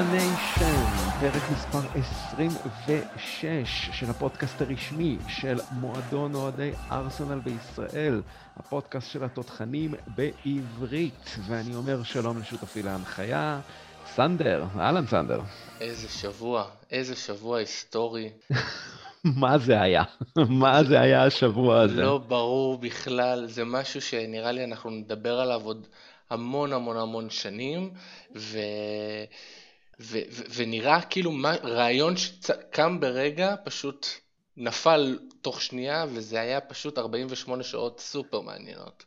nation, פרק מספר 26 של הפודקאסט הרשמי של מועדון אוהדי ארסנל בישראל, הפודקאסט של התותחנים בעברית, ואני אומר שלום לשותפי להנחיה, סנדר, אהלן סנדר. איזה שבוע, איזה שבוע היסטורי. מה זה היה? מה זה היה השבוע הזה? לא ברור בכלל, זה משהו שנראה לי אנחנו נדבר עליו עוד המון המון המון שנים, ו... ו... ו... ונראה כאילו מה... רעיון שקם ברגע פשוט נפל תוך שנייה, וזה היה פשוט 48 שעות סופר מעניינות.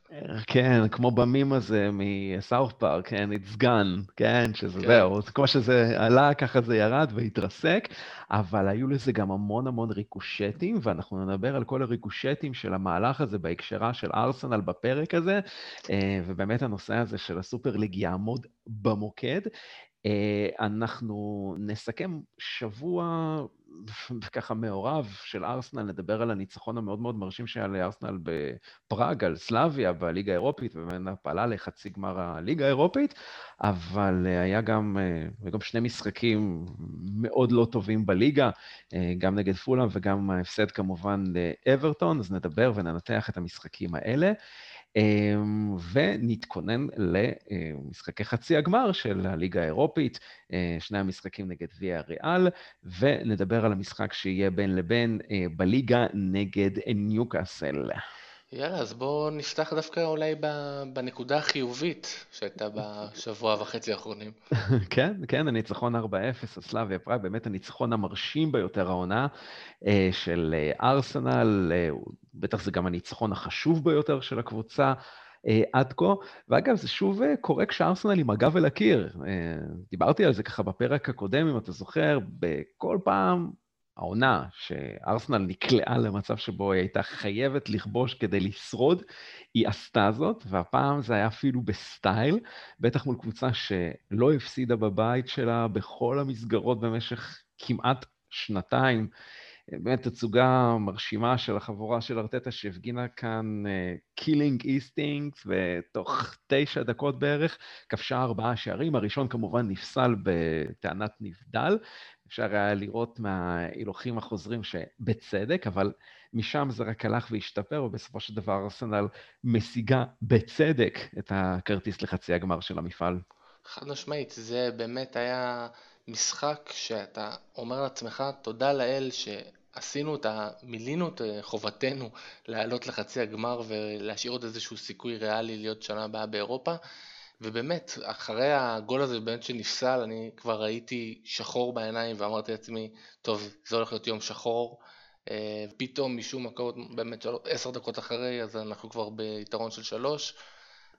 כן, כמו במים הזה מסאוף פארק, כן, it's gone, כן, שזה כן. זהו, כמו שזה עלה, ככה זה ירד והתרסק, אבל היו לזה גם המון המון ריקושטים, ואנחנו נדבר על כל הריקושטים של המהלך הזה בהקשרה של ארסנל בפרק הזה, אה, ובאמת הנושא הזה של הסופר ליג יעמוד במוקד. אה, אנחנו נסכם שבוע ככה מעורב של ארסנל, נדבר על הניצחון המאוד מאוד מרשים שהיה לארסנל בפראג, על סלאביה בליגה האירופית, וממנה פעלה לחצי גמר הליגה האירופית, אבל אה, היה גם, אה, גם שני משחקים מאוד לא טובים בליגה, גם נגד פולאם וגם ההפסד כמובן לאברטון, אז נדבר וננתח את המשחקים האלה. אמ, ונתכונן למשחקי חצי הגמר של הליגה האירופית, אה, שני המשחקים נגד ויה ריאל, ונדבר על המשחק שיהיה בין לבין אה, בליגה נגד ניוקאסל. יאללה, אז בואו נפתח דווקא אולי בנקודה החיובית שהייתה בשבוע וחצי האחרונים. כן, כן, הניצחון 4-0 על סלאביה פראג, באמת הניצחון המרשים ביותר העונה אה, של אה, ארסנל, אה, בטח זה גם הניצחון החשוב ביותר של הקבוצה. עד כה, ואגב, זה שוב קורה כשארסנל עם הגב אל הקיר. דיברתי על זה ככה בפרק הקודם, אם אתה זוכר, בכל פעם העונה שארסנל נקלעה למצב שבו היא הייתה חייבת לכבוש כדי לשרוד, היא עשתה זאת, והפעם זה היה אפילו בסטייל, בטח מול קבוצה שלא הפסידה בבית שלה בכל המסגרות במשך כמעט שנתיים. באמת תצוגה מרשימה של החבורה של ארטטה שהפגינה כאן killing אה, instincts, ותוך תשע דקות בערך כבשה ארבעה שערים. הראשון כמובן נפסל בטענת נבדל, אפשר היה לראות מההילוכים החוזרים שבצדק, אבל משם זה רק הלך והשתפר, ובסופו של דבר ארסנל משיגה בצדק את הכרטיס לחצי הגמר של המפעל. חד משמעית, זה באמת היה משחק שאתה אומר לעצמך, תודה לאל שעשינו את ה... מילינו את חובתנו לעלות לחצי הגמר ולהשאיר עוד איזשהו סיכוי ריאלי להיות שנה הבאה באירופה. ובאמת, אחרי הגול הזה באמת שנפסל, אני כבר ראיתי שחור בעיניים ואמרתי לעצמי, טוב, זה הולך להיות יום שחור. אה, פתאום משום מקום, באמת עשר דקות אחרי, אז אנחנו כבר ביתרון של שלוש.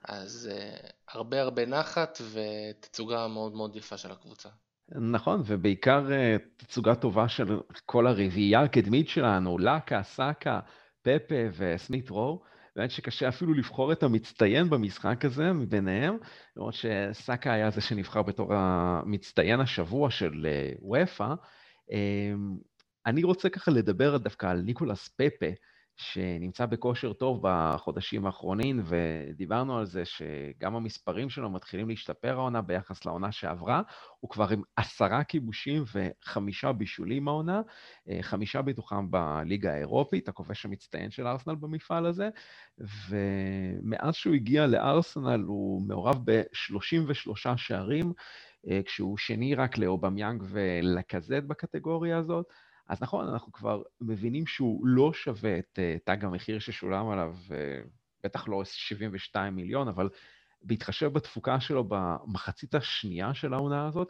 אז uh, הרבה הרבה נחת ותצוגה מאוד מאוד יפה של הקבוצה. נכון, ובעיקר uh, תצוגה טובה של כל הרביעייה הקדמית שלנו, לאקה, סאקה, פפה וסמית רו. באמת שקשה אפילו לבחור את המצטיין במשחק הזה מביניהם, למרות שסאקה היה זה שנבחר בתור המצטיין השבוע של אה, וופא. אמ, אני רוצה ככה לדבר דווקא על ניקולס פפה, שנמצא בכושר טוב בחודשים האחרונים, ודיברנו על זה שגם המספרים שלו מתחילים להשתפר העונה ביחס לעונה שעברה. הוא כבר עם עשרה כיבושים וחמישה בישולים העונה, אה, חמישה בתוכם בליגה האירופית, הכובש המצטיין של ארסנל במפעל הזה, ומאז שהוא הגיע לארסנל הוא מעורב ב-33 שערים, אה, כשהוא שני רק לאובמיאנג ולקזט בקטגוריה הזאת. אז נכון, אנחנו כבר מבינים שהוא לא שווה את uh, תג המחיר ששולם עליו, uh, בטח לא 72 מיליון, אבל בהתחשב בתפוקה שלו במחצית השנייה של העונה הזאת,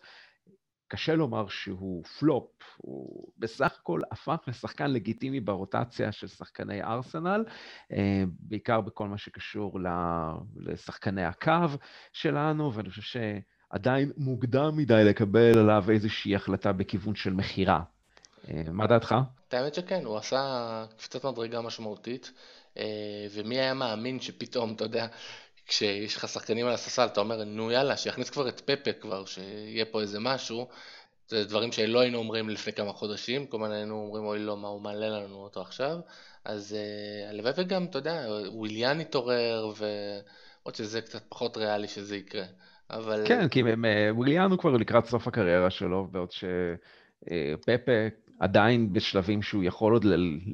קשה לומר שהוא פלופ, הוא בסך הכל הפך לשחקן לגיטימי ברוטציה של שחקני ארסנל, אה, בעיקר בכל מה שקשור לשחקני הקו שלנו, ואני חושב שעדיין מוקדם מדי לקבל עליו איזושהי החלטה בכיוון של מכירה. אה, מה דעתך? האמת שכן, הוא עשה קפיצת מדרגה משמעותית, אה, ומי היה מאמין שפתאום, אתה יודע, כשיש לך שחקנים על הספסל, אתה אומר, נו יאללה, שיכניס כבר את פפה כבר, שיהיה פה איזה משהו. זה דברים שלא היינו אומרים לפני כמה חודשים, כל הזמן היינו אומרים, אוי לא, מה הוא מעלה לנו אותו עכשיו. אז uh, הלוואי וגם, אתה יודע, וויליאן התעורר, ולמרות שזה קצת פחות ריאלי שזה יקרה. אבל... כן, כי וויליאן הוא כבר לקראת סוף הקריירה שלו, בעוד שפפה עדיין בשלבים שהוא יכול עוד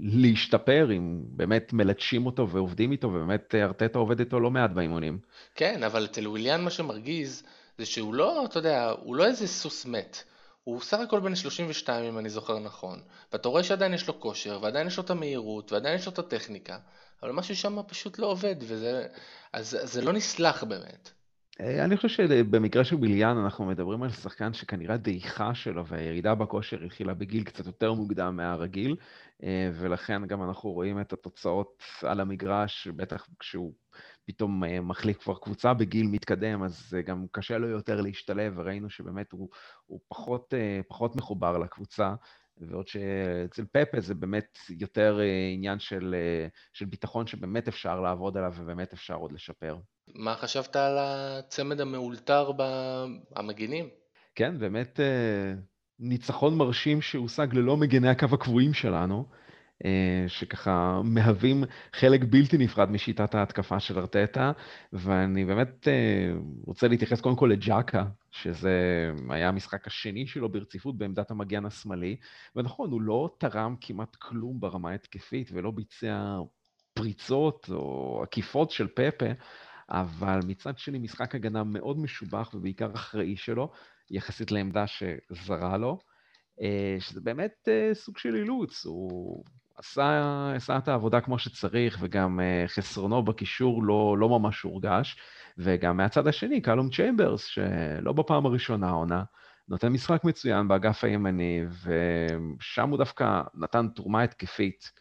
להשתפר, אם באמת מלטשים אותו ועובדים איתו, ובאמת ארטטה עובד איתו לא מעט באימונים. כן, אבל אצל וויליאן מה שמרגיז זה שהוא לא, אתה יודע, הוא לא איזה סוס מת. הוא סך הכל בן 32 אם אני זוכר נכון, ואתה רואה שעדיין יש לו כושר, ועדיין יש לו את המהירות, ועדיין יש לו את הטכניקה, אבל משהו שם פשוט לא עובד, וזה... אז זה לא נסלח באמת. אה, אני חושב שבמקרה של ביליאן אנחנו מדברים על שחקן שכנראה דעיכה שלו והירידה בכושר התחילה בגיל קצת יותר מוקדם מהרגיל, אה, ולכן גם אנחנו רואים את התוצאות על המגרש, בטח כשהוא פתאום אה, מחליף כבר קבוצה בגיל מתקדם, אז גם קשה לו יותר להשתלב, וראינו שבאמת הוא, הוא פחות, פחות מחובר לקבוצה. ועוד שאצל פפה זה באמת יותר עניין של, של ביטחון שבאמת אפשר לעבוד עליו ובאמת אפשר עוד לשפר. מה חשבת על הצמד המאולתר במגינים? כן, באמת אה, ניצחון מרשים שהושג ללא מגני הקו הקבועים שלנו, אה, שככה מהווים חלק בלתי נפרד משיטת ההתקפה של ארטטה, ואני באמת אה, רוצה להתייחס קודם כל לג'קה, שזה היה המשחק השני שלו ברציפות בעמדת המגן השמאלי, ונכון, הוא לא תרם כמעט כלום ברמה ההתקפית ולא ביצע פריצות או עקיפות של פפה, אבל מצד שני משחק הגנה מאוד משובח ובעיקר אחראי שלו, יחסית לעמדה שזרה לו, אה, שזה באמת אה, סוג של אילוץ, הוא עשה, עשה את העבודה כמו שצריך, וגם אה, חסרונו בקישור לא, לא ממש הורגש, וגם מהצד השני, קלום צ'יימברס, שלא בפעם הראשונה העונה, נותן משחק מצוין באגף הימני, ושם הוא דווקא נתן תרומה התקפית.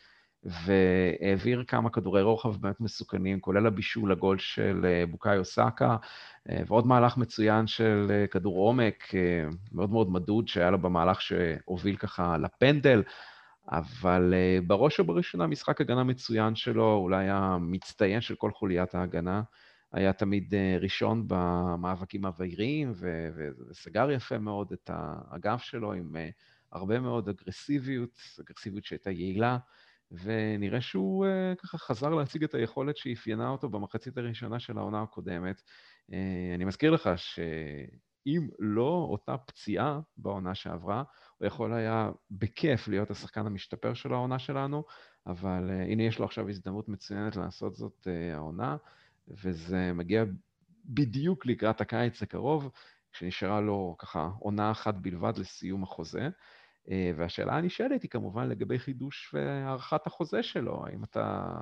והעביר כמה כדורי רוחב באמת מסוכנים, כולל הבישול לגול של אה, בוקאיו סאקה, אה, ועוד מהלך מצוין של אה, כדור עומק, מאוד מאוד מדוד, שהיה לו במהלך שהוביל ככה לפנדל, אבל בראש ובראשונה משחק הגנה מצוין שלו, אולי המצטיין של כל חוליית ההגנה. היה תמיד ראשון במאבקים הבהירים, וסגר יפה מאוד את האגף שלו עם הרבה מאוד אגרסיביות, אגרסיביות שהייתה יעילה. ונראה שהוא uh, ככה חזר להציג את היכולת שאפיינה אותו במחצית הראשונה של העונה הקודמת. Uh, אני מזכיר לך שאם לא אותה פציעה בעונה שעברה, הוא יכול היה בכיף להיות השחקן המשתפר של העונה שלנו, אבל uh, הנה יש לו עכשיו הזדמנות מצוינת לעשות זאת העונה, וזה מגיע בדיוק לקראת הקיץ הקרוב, כשנשארה לו ככה עונה אחת בלבד לסיום החוזה. אה, והשאלה הנשאלת היא כמובן לגבי חידוש והארכת החוזה שלו. האם אתה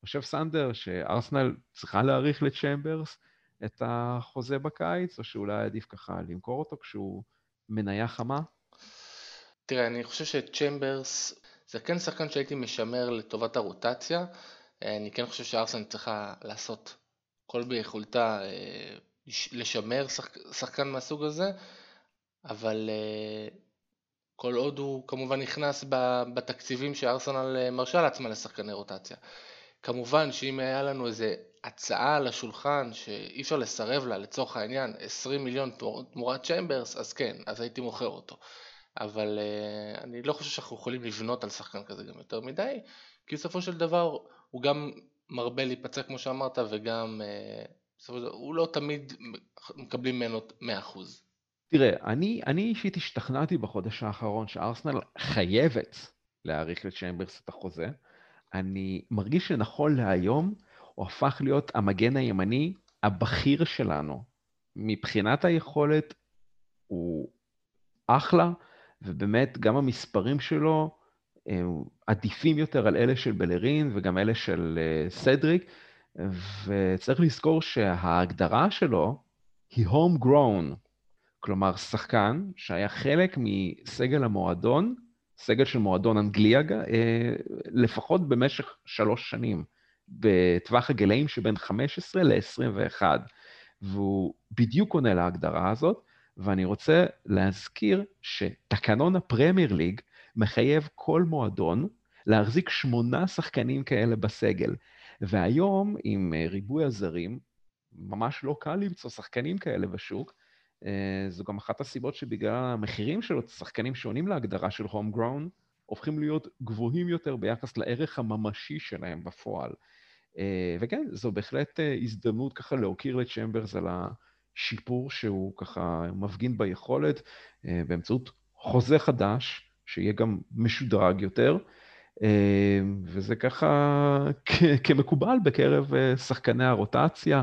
חושב, סנדר, שארסנל צריכה להאריך לצ'מברס את החוזה בקיץ, או שאולי עדיף ככה למכור אותו כשהוא מניה חמה? תראה, אני חושב שצ'מברס זה כן שחקן שהייתי משמר לטובת הרוטציה. אה, אני כן חושב שארסנל צריכה לעשות כל ביכולתה אה, לשמר שחק... שחקן מהסוג הזה, אבל כל עוד הוא כמובן נכנס בתקציבים שארסנל אה, מרשה לעצמה לשחקני רוטציה. כמובן שאם היה לנו איזה הצעה על השולחן שאי אפשר לסרב לה, לצורך העניין 20 מיליון תמורת צ'מברס, אז כן, אז הייתי מוכר אותו. אבל uh, אני לא חושב שאנחנו יכולים לבנות על שחקן כזה גם יותר מדי, כי בסופו של דבר הוא גם מרבה להיפצע כמו שאמרת, וגם uh, הוא לא תמיד מקבלים ממנו 100%. תראה, אני, אני אישית השתכנעתי בחודש האחרון שארסנל חייבת להאריך לצ'יימברס את החוזה. אני מרגיש שנכון להיום הוא הפך להיות המגן הימני הבכיר שלנו. מבחינת היכולת הוא אחלה, ובאמת גם המספרים שלו הם עדיפים יותר על אלה של בלרין וגם אלה של אה, סדריק, וצריך לזכור שההגדרה שלו היא home grown. כלומר, שחקן שהיה חלק מסגל המועדון, סגל של מועדון אנגליה, אה, לפחות במשך שלוש שנים, בטווח הגילאים שבין 15 ל-21, והוא בדיוק עונה להגדרה הזאת, ואני רוצה להזכיר שתקנון הפרמייר ליג מחייב כל מועדון להחזיק שמונה שחקנים כאלה בסגל. והיום, עם אה, ריבוי הזרים, ממש לא קל למצוא שחקנים כאלה בשוק, זו גם אחת הסיבות שבגלל המחירים של שחקנים שעונים להגדרה של הום גראון, הופכים להיות גבוהים יותר ביחס לערך הממשי שלהם בפועל. אה, וכן, זו בהחלט אה, הזדמנות ככה להוקיר לצ'מברס על שיפור שהוא ככה מפגין ביכולת באמצעות חוזה חדש, שיהיה גם משודרג יותר, וזה ככה כמקובל בקרב שחקני הרוטציה,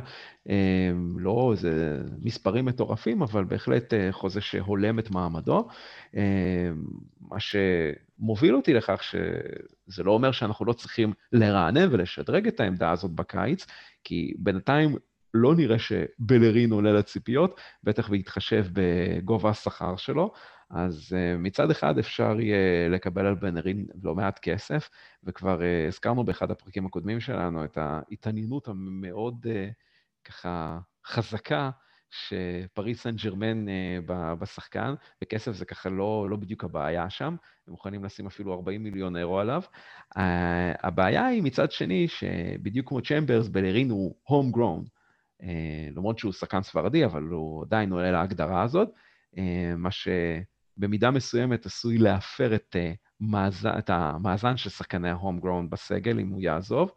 לא איזה מספרים מטורפים, אבל בהחלט חוזה שהולם את מעמדו. מה שמוביל אותי לכך שזה לא אומר שאנחנו לא צריכים לרענן ולשדרג את העמדה הזאת בקיץ, כי בינתיים לא נראה שבלרין עולה לציפיות, בטח בהתחשב בגובה השכר שלו. אז uh, מצד אחד אפשר יהיה לקבל על בנרין לא מעט כסף, וכבר uh, הזכרנו באחד הפרקים הקודמים שלנו את ההתעניינות המאוד ככה חזקה שפריס סן ג'רמן בשחקן, וכסף זה ככה לא, לא בדיוק הבעיה שם, הם מוכנים לשים אפילו 40 מיליון אירו עליו. הבעיה היא מצד שני, שבדיוק כמו צ'מברס, בלרין הוא גרון. Uh, למרות שהוא שחקן ספרדי, אבל הוא עדיין עולה להגדרה הזאת, מה שבמידה מסוימת עשוי להפר את, uh, מאזן, את המאזן של שחקני ההום גרון בסגל, אם הוא יעזוב,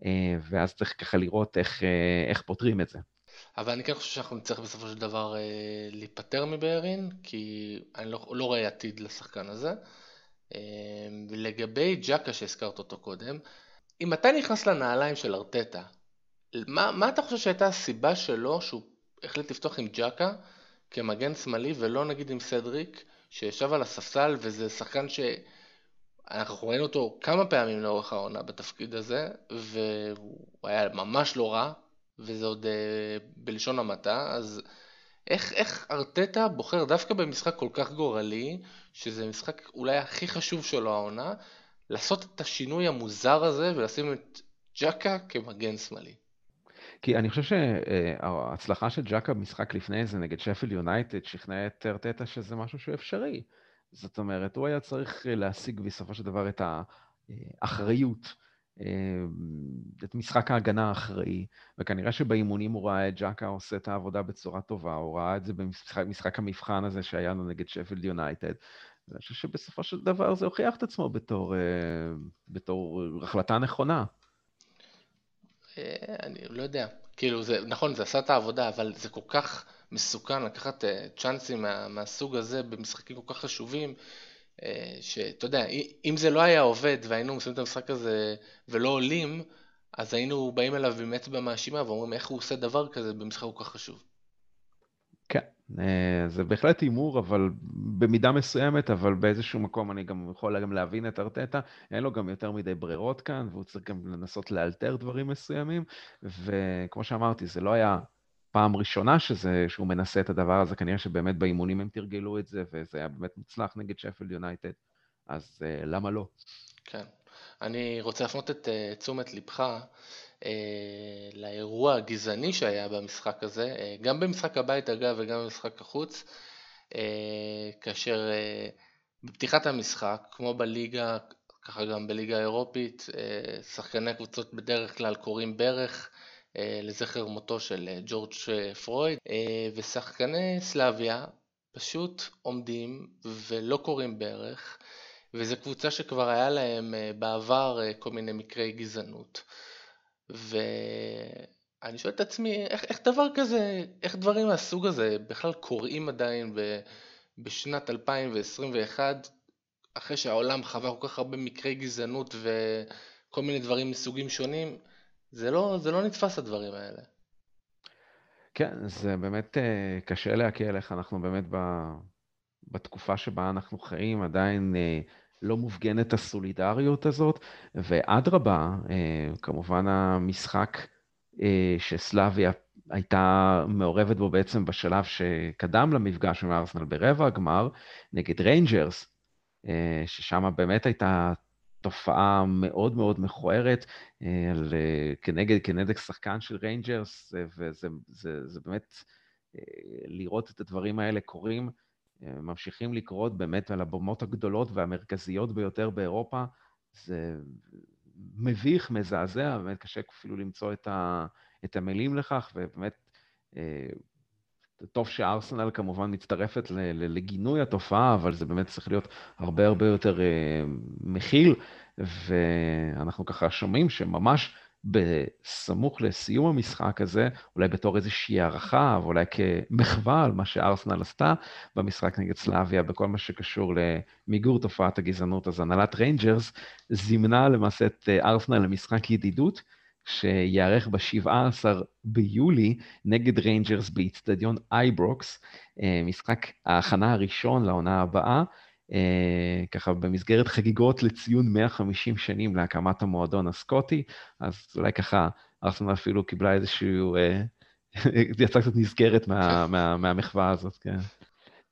uh, ואז צריך ככה לראות איך, uh, איך פותרים את זה. אבל אני כן חושב שאנחנו נצטרך בסופו של דבר אה, להיפטר מבארין, כי אני לא, לא רואה עתיד לשחקן הזה. אה, ולגבי ג'קה שהזכרת אותו קודם, אם אתה נכנס לנעליים של ארטטה, מה, מה אתה חושב שהייתה הסיבה שלו שהוא החליט לפתוח עם ג'קה כמגן שמאלי ולא נגיד עם סדריק שישב על הספסל וזה שחקן שאנחנו ראינו אותו כמה פעמים לאורך העונה בתפקיד הזה והוא היה ממש לא רע וזה עוד uh, בלשון המעטה, אז איך, איך ארטטה בוחר דווקא במשחק כל כך גורלי, שזה משחק אולי הכי חשוב שלו העונה, לעשות את השינוי המוזר הזה ולשים את ג'קה כמגן שמאלי? כי אני חושב שההצלחה של ג'קה במשחק לפני זה נגד שפל יונייטד שכנע את ארטטה שזה משהו שהוא אפשרי. זאת אומרת, הוא היה צריך להשיג בסופו של דבר את האחריות את משחק ההגנה האחראי, וכנראה שבאימונים הוא ראה את ג'קה עושה את העבודה בצורה טובה, הוא ראה את זה במשחק המבחן הזה שהיה לנו נגד שפילד יונייטד. ואני חושב שבסופו של דבר זה הוכיח את עצמו בתור, בתור החלטה נכונה. אה, אני לא יודע, כאילו זה, נכון, זה עשה את העבודה, אבל זה כל כך מסוכן לקחת אה, צ'אנסים מה, מהסוג הזה במשחקים כל כך חשובים. אה, שאתה יודע, אם זה לא היה עובד והיינו מסיימים את המשחק הזה ולא עולים, אז היינו באים אליו עם אצבע מאשימה ואומרים איך הוא עושה דבר כזה במשחק כל כך חשוב. אה, זה בהחלט הימור, אבל במידה מסוימת, אבל באיזשהו מקום אני גם יכול גם להבין את ארטטה, אין לו גם יותר מדי ברירות כאן, והוא צריך גם לנסות לאלתר דברים מסוימים, וכמו שאמרתי, זה לא היה פעם ראשונה שזה, שהוא מנסה את הדבר הזה, כנראה שבאמת באימונים הם תרגלו את זה, וזה היה באמת מוצלח נגד שפלד יונייטד, אז uh, למה לא? כן. אני רוצה להפנות את uh, תשומת uh, לאירוע הגזעני שהיה במשחק הזה, uh, גם במשחק הבית אגב וגם במשחק החוץ, uh, כאשר בפתיחת המשחק, כמו בליגה, ככה גם בליגה האירופית, שחקני הקבוצות בדרך כלל קוראים ברך, אה, לזכר מותו של אה, ג'ורג' אה, פרויד, ושחקני סלאביה פשוט עומדים ולא קוראים ברך, וזו קבוצה שכבר היה להם בעבר כל מיני מקרי גזענות. ואני שואל את עצמי, איך, איך דבר כזה, איך דברים מהסוג הזה בכלל קורים עדיין ב, בשנת 2021, אחרי שהעולם חווה כל כך הרבה מקרי גזענות וכל מיני דברים מסוגים שונים, זה לא, זה לא נתפס הדברים האלה. כן, זה באמת אה, קשה להקל איך אנחנו באמת ב, בתקופה שבה אנחנו חיים, עדיין אה, לא מופגנת הסולידריות הזאת, ואדרבה, אה, כמובן המשחק שסלאביה הייתה מעורבת בו בעצם בשלב שקדם למפגש עם ארסנל ברבע הגמר, נגד ריינג'רס, ששם באמת הייתה תופעה מאוד מאוד מכוערת אה, כנגד, כנגד שחקן של ריינג'רס, אה, וזה זה, זה באמת אה, לראות את הדברים האלה קורים, ממשיכים לקרות באמת על הבמות הגדולות והמרכזיות ביותר באירופה. זה מביך, מזעזע, באמת קשה אפילו למצוא את, ה, את המילים לכך, ובאמת טוב שארסנל כמובן מצטרפת לגינוי התופעה, אבל זה באמת צריך להיות הרבה הרבה יותר אה, מכיל, ואנחנו ככה שומעים שממש בסמוך לסיום המשחק הזה, אולי בתור איזושהי הערכה, ואולי כמחווה על מה שארסנל עשתה במשחק נגד סלאביה, בכל מה שקשור למיגור תופעת הגזענות, אז הנהלת ריינג'רס זימנה למעשה את ארסנל למשחק ידידות, שייערך ב-17 ביולי נגד ריינג'רס באיצטדיון אייברוקס, אה, משחק ההכנה הראשון לעונה הבאה, אה, ככה במסגרת חגיגות לציון 150 שנים להקמת המועדון הסקוטי, אז אולי ככה ארסנל אפילו קיבלה איזשהו, אה, יצאה קצת נזכרת מה, מה, מהמחווה הזאת, כן.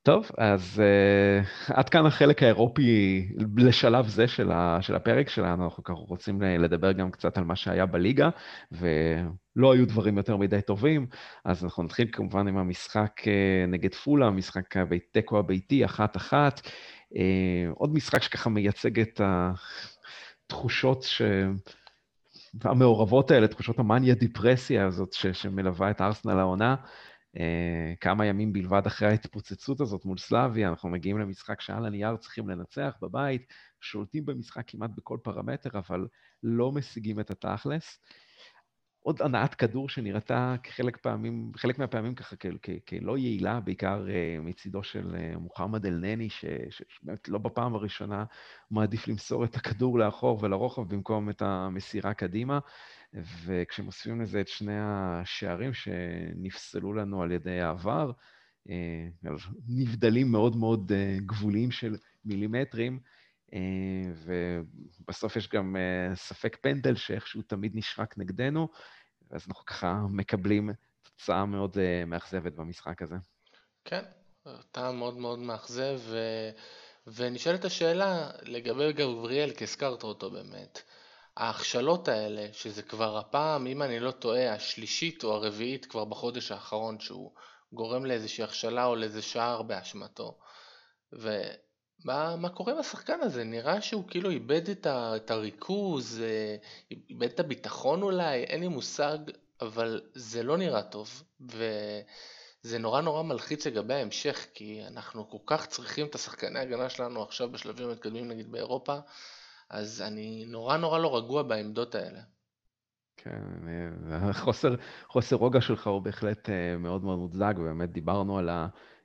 טוב, אז uh, עד כאן החלק האירופי לשלב זה של, ה, של הפרק שלנו. אנחנו רוצים לדבר גם קצת על מה שהיה בליגה, ולא היו דברים יותר מדי טובים, אז אנחנו נתחיל כמובן עם המשחק uh, נגד פולה, המשחק התיקו הביתי, אחת-אחת. Uh, עוד משחק שככה מייצג את התחושות ש... המעורבות האלה, תחושות המאניה-דיפרסיה הזאת ש, שמלווה את ארסנל העונה. Uh, כמה ימים בלבד אחרי ההתפוצצות הזאת מול סלאביה, אנחנו מגיעים למשחק שעל הנייר צריכים לנצח בבית, שולטים במשחק כמעט בכל פרמטר, אבל לא משיגים את התכלס. עוד הנעת כדור שנראתה כחלק פעמים, חלק מהפעמים ככה כלא יעילה, בעיקר uh, מצידו של uh, מוחמד אל-נני, שבאמת לא בפעם הראשונה מעדיף למסור את הכדור לאחור ולרוחב במקום את המסירה קדימה. וכשמוסיפים לזה את שני השערים שנפסלו לנו על ידי העבר, אה, נבדלים מאוד מאוד אה, גבוליים של מילימטרים, אה, ובסוף יש גם ספק פנדל שאיכשהו תמיד נשרק נגדנו, אז אנחנו ככה מקבלים תוצאה מאוד מאכזבת במשחק הזה. כן, טעם מאוד מאוד מאכזב, ו... ונשאלת השאלה לגבי גבריאל, כי הזכרת אותו באמת. ההכשלות האלה, שזה כבר הפעם, אם אני לא טועה, השלישית או הרביעית כבר בחודש האחרון, שהוא גורם לאיזושהי הכשלה או לאיזה שער באשמתו. ומה קורה עם השחקן הזה? נראה שהוא כאילו איבד את, ה, את הריכוז, אה, איבד את הביטחון אולי, אין לי מושג, אבל זה לא נראה טוב. וזה נורא נורא מלחיץ לגבי ההמשך, כי אנחנו כל כך צריכים את השחקני ההגנה שלנו עכשיו בשלבים המתקדמים נגיד באירופה. אז אני נורא נורא לא רגוע בעמדות האלה. כן, החוסר חוסר רוגע שלך הוא בהחלט אה, מאוד מאוד מוצדק, ובאמת דיברנו על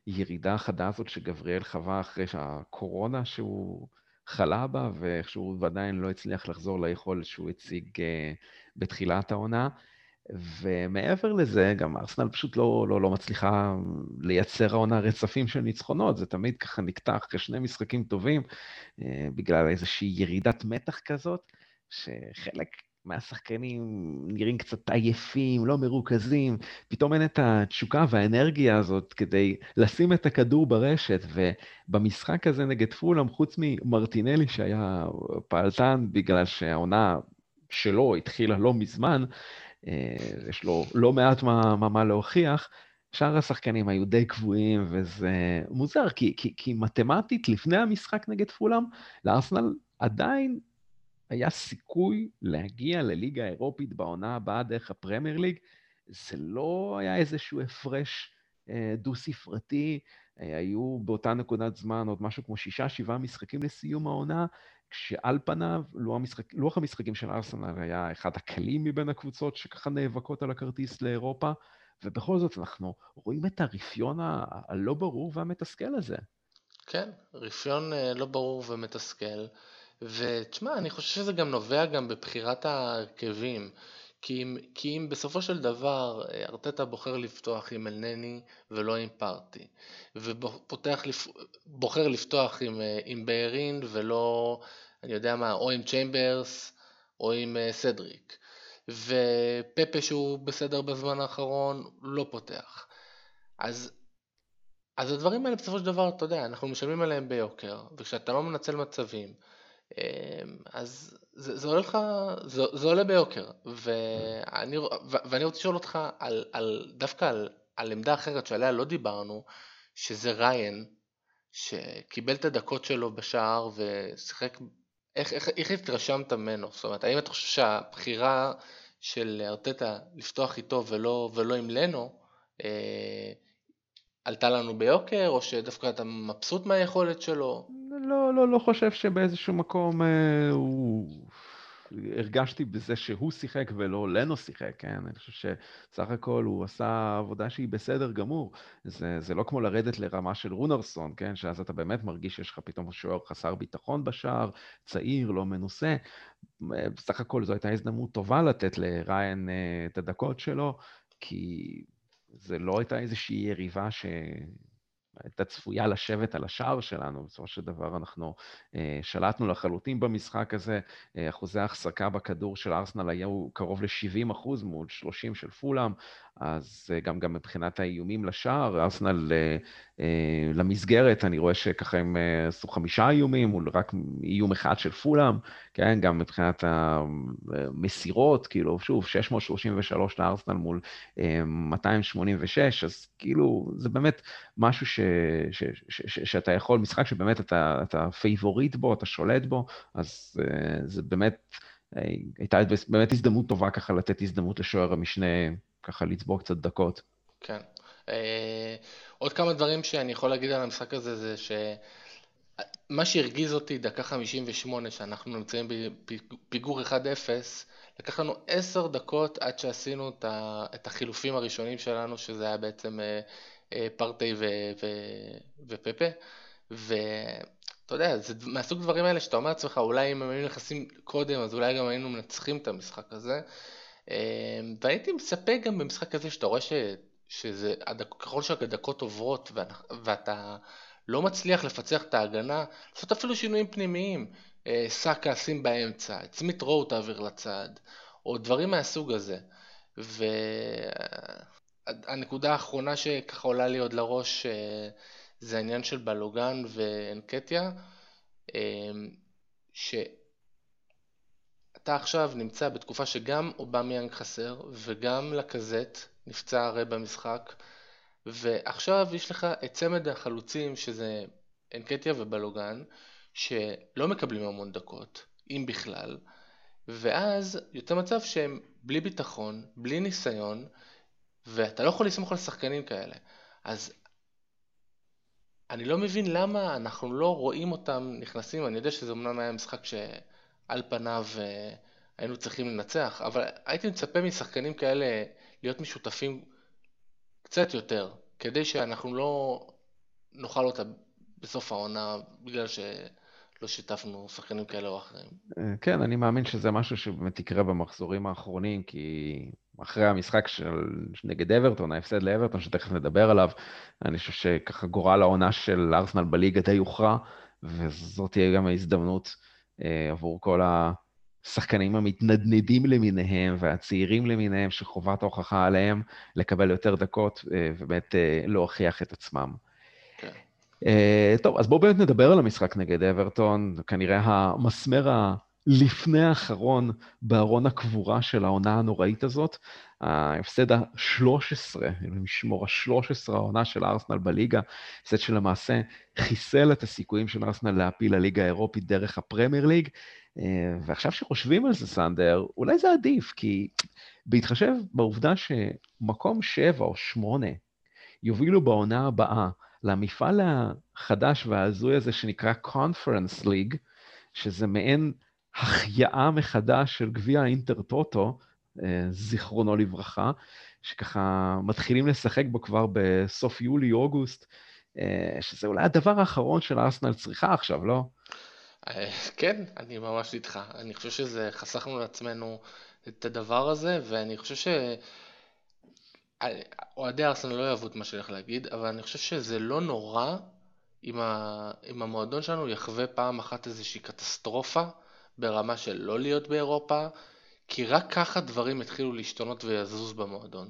הירידה החדה הזאת שגבריאל חווה אחרי שהקורונה שהוא חלה בה, ואיכשהו עדיין לא הצליח לחזור ליכולת שהוא הציג אה, בתחילת העונה. ומעבר לזה, גם ארסנל פשוט לא, לא, לא מצליחה לייצר העונה רצפים של ניצחונות, זה תמיד ככה נקטע אחרי שני משחקים טובים, אה, בגלל איזושהי ירידת מתח כזאת, שחלק מהשחקנים נראים קצת עייפים, לא מרוכזים, פתאום אין את התשוקה והאנרגיה הזאת כדי לשים את הכדור ברשת, ובמשחק הזה נגד פולאם, חוץ ממרטינלי שהיה פעלתן בגלל שהעונה שלו התחילה לא מזמן, אה, יש לו לא מעט מה, מה, מה להוכיח. שאר השחקנים היו די קבועים, וזה מוזר, כי, כי, כי מתמטית, לפני המשחק נגד פולאם, לארסנל עדיין היה סיכוי להגיע לליגה האירופית בעונה הבאה דרך הפרמייר ליג. זה לא היה איזשהו הפרש אה, דו-ספרתי, אה, היו באותה נקודת זמן עוד משהו כמו שישה, שבעה משחקים לסיום העונה, כשעל פניו לוח, המשחק, לוח המשחקים של ארסנל היה אחד הקלים מבין הקבוצות שככה נאבקות על הכרטיס לאירופה, ובכל זאת אנחנו רואים את הרפיון הלא ברור והמתסכל הזה. כן, רפיון אה, לא ברור ומתסכל, ותשמע, אני חושב שזה גם נובע גם בבחירת ההרכבים. כי אם, כי אם בסופו של דבר אה, ארטטה בוחר לפתוח עם אלנני ולא עם פארטי, ובוחר לפתוח עם, אה, עם ביירין ולא, אני יודע מה, או עם צ'יימברס או עם אה, סדריק, ופפה שהוא בסדר בזמן האחרון לא פותח. אז, אז הדברים האלה בסופו של דבר, אתה יודע, אנחנו משלמים עליהם ביוקר, וכשאתה לא מנצל מצבים, אז זה, זה, עולה לך, זה, זה עולה ביוקר, ואני, ואני רוצה לשאול אותך על, על, דווקא על, על עמדה אחרת שעליה לא דיברנו, שזה ריין, שקיבל את הדקות שלו בשער ושיחק, איך, איך, איך התרשמת ממנו? זאת אומרת, האם אתה חושב שהבחירה של ארטטה לפתוח איתו ולא, ולא עם לנו, אה, עלתה לנו ביוקר, או שדווקא אתה מבסוט מהיכולת שלו? לא, לא, לא חושב שבאיזשהו מקום אה, הוא הרגשתי בזה שהוא שיחק ולא לנו שיחק, כן? אני חושב שסך הכל הוא עשה עבודה שהיא בסדר גמור. זה, זה לא כמו לרדת לרמה של רונרסון, כן? שאז אתה באמת מרגיש שיש לך פתאום שוער חסר ביטחון בשער, צעיר, לא מנוסה. בסך הכל זו הייתה הזדמנות טובה לתת לריין אה, את הדקות שלו, כי זה לא הייתה איזושהי יריבה ש... הייתה צפויה לשבת על השער שלנו, בסופו של דבר אנחנו אה, שלטנו לחלוטין במשחק הזה, אה, אחוזי ההחזקה בכדור של ארסנל היו קרוב ל-70 אחוז מול 30 של פולאם, אז אה, גם, גם מבחינת האיומים לשער, ארסנל אה, אה, למסגרת, אני רואה שככה הם עשו חמישה איומים מול רק איום אחד של פולאם, כן, גם מבחינת המסירות, כאילו, שוב, 633 לארסנל מול 286, אה, אז כאילו, זה באמת משהו ש, ש, ש, ש, שאתה יכול, משחק שבאמת אתה, אתה פייבוריט בו, אתה שולט בו, אז זה באמת, הייתה באמת הזדמנות טובה ככה לתת הזדמנות לשוער המשנה, ככה לצבור קצת דקות. כן. עוד כמה דברים שאני יכול להגיד על המשחק הזה זה שמה שהרגיז אותי דקה 58 שאנחנו נמצאים בפיגור 1-0 לקח לנו 10 דקות עד שעשינו את החילופים הראשונים שלנו שזה היה בעצם אה, אה, פרטי ופפה ואתה יודע זה מהסוג דברים האלה שאתה אומר לעצמך אולי אם היו נכנסים קודם אז אולי גם היינו מנצחים את המשחק הזה אה, והייתי מצפה גם במשחק הזה שאתה רואה ש... שזה, ככל שהדקות עוברות ואתה לא מצליח לפצח את ההגנה, לעשות אפילו שינויים פנימיים, אה, סאקה שים באמצע, את סמית רואו תעביר לצד, או דברים מהסוג הזה. והנקודה האחרונה שככה עולה לי עוד לראש אה, זה העניין של בלוגן ואנקטיה, אה, שאתה עכשיו נמצא בתקופה שגם אובמיאנג חסר וגם לקזט נפצע הרי במשחק, ועכשיו יש לך את צמד החלוצים שזה אנקטיה ובלוגן, שלא מקבלים המון דקות, אם בכלל, ואז יוצא מצב שהם בלי ביטחון, בלי ניסיון, ואתה לא יכול לסמוך על שחקנים כאלה. אז אני לא מבין למה אנחנו לא רואים אותם נכנסים, אני יודע שזה אמנם היה משחק שעל פניו אה, היינו צריכים לנצח, אבל הייתי מצפה משחקנים כאלה להיות משותפים קצת יותר, כדי שאנחנו לא נאכל אותה בסוף העונה בגלל שלא שיתפנו שחקנים כאלה או אחרים. אה, כן, אני מאמין שזה משהו שבאמת יקרה במחזורים האחרונים, כי אחרי המשחק של נגד אברטון, ההפסד לאברטון, שתכף נדבר עליו, אני חושב שככה גורל העונה של ארסנל בליגה די הוכרע, וזאת תהיה גם ההזדמנות עבור כל ה... השחקנים המתנדנדים למיניהם והצעירים למיניהם שחובת ההוכחה עליהם לקבל יותר דקות אה, ובאמת אה, להוכיח את עצמם. כן. אה, טוב, אז בואו באמת נדבר על המשחק נגד אברטון, כנראה המסמר הלפני האחרון בארון הקבורה של העונה הנוראית הזאת. ההפסד ה-13, משמור ה-13 העונה של ארסנל בליגה, הפסד שלמעשה חיסל את הסיכויים של ארסנל להפיל לליגה האירופית דרך הפרמייר ליג. אה, ועכשיו שחושבים על זה, סנדר, אולי זה עדיף, כי בהתחשב בעובדה שמקום שבע או שמונה יובילו בעונה הבאה למפעל החדש וההזוי הזה שנקרא Conference League, שזה מעין החייאה מחדש של גביע האינטר-טוטו, זיכרונו לברכה, שככה מתחילים לשחק בו כבר בסוף יולי-אוגוסט, אה, שזה אולי הדבר האחרון של ארסנל צריכה עכשיו, לא? אה, כן, אני ממש איתך. אני חושב שזה, חסכנו לעצמנו את הדבר הזה, ואני חושב ש... אוהדי ארסנל לא יאהבו את מה שאני הולך להגיד, אבל אני חושב שזה לא נורא אם, ה... אם המועדון שלנו יחווה פעם אחת איזושהי קטסטרופה ברמה של לא להיות באירופה, כי רק ככה דברים יתחילו להשתנות ויזוז במועדון.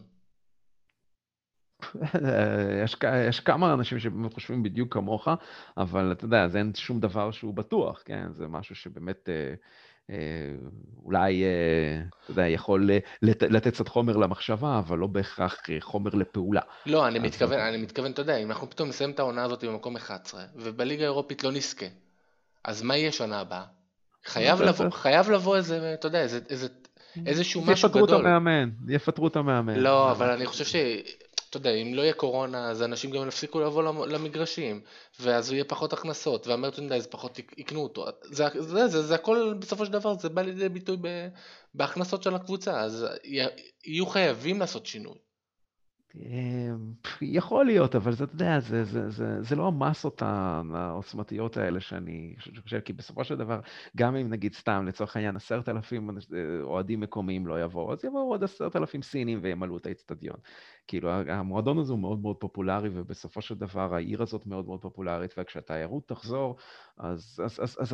יש, יש כמה אנשים שבאמת חושבים בדיוק כמוך, אבל אתה יודע, אז אין שום דבר שהוא בטוח, כן? זה משהו שבאמת אה, אה, אולי, אה, אתה יודע, יכול לת, לתת קצת חומר למחשבה, אבל לא בהכרח חומר לפעולה. לא, אני מתכוון, אני מתכוון, אתה יודע, אם אנחנו פתאום נסיים את העונה הזאת במקום 11, ובליגה האירופית לא נזכה, אז מה יהיה שנה הבאה? חייב לבוא, חייב לבוא איזה, אתה יודע, איזה, איזה, איזשהו משהו גדול. יפטרו את המאמן, יפטרו את המאמן. לא, אבל אני חושב ש... אתה יודע, אם לא יהיה קורונה, אז אנשים גם יפסיקו לבוא למגרשים, ואז יהיה פחות הכנסות, והמרצ'נדייז פחות יקנו אותו. זה, זה, זה, זה הכל, בסופו של דבר, זה בא לידי ביטוי בהכנסות של הקבוצה, אז יהיו חייבים לעשות שינוי. אמ, יכול להיות, אבל זה, אתה יודע, זה, זה, זה, זה לא המסות העוצמתיות האלה שאני חושב, כי בסופו של דבר, גם אם נגיד סתם, לצורך העניין, עשרת אלפים אה, אוהדים מקומיים לא יבואו, אז יבואו עוד עשרת אלפים סינים וימלאו את האצטדיון. כאילו, המועדון הזה הוא מאוד מאוד פופולרי, ובסופו של דבר העיר הזאת מאוד מאוד פופולרית, וכשהתיירות תחזור, אז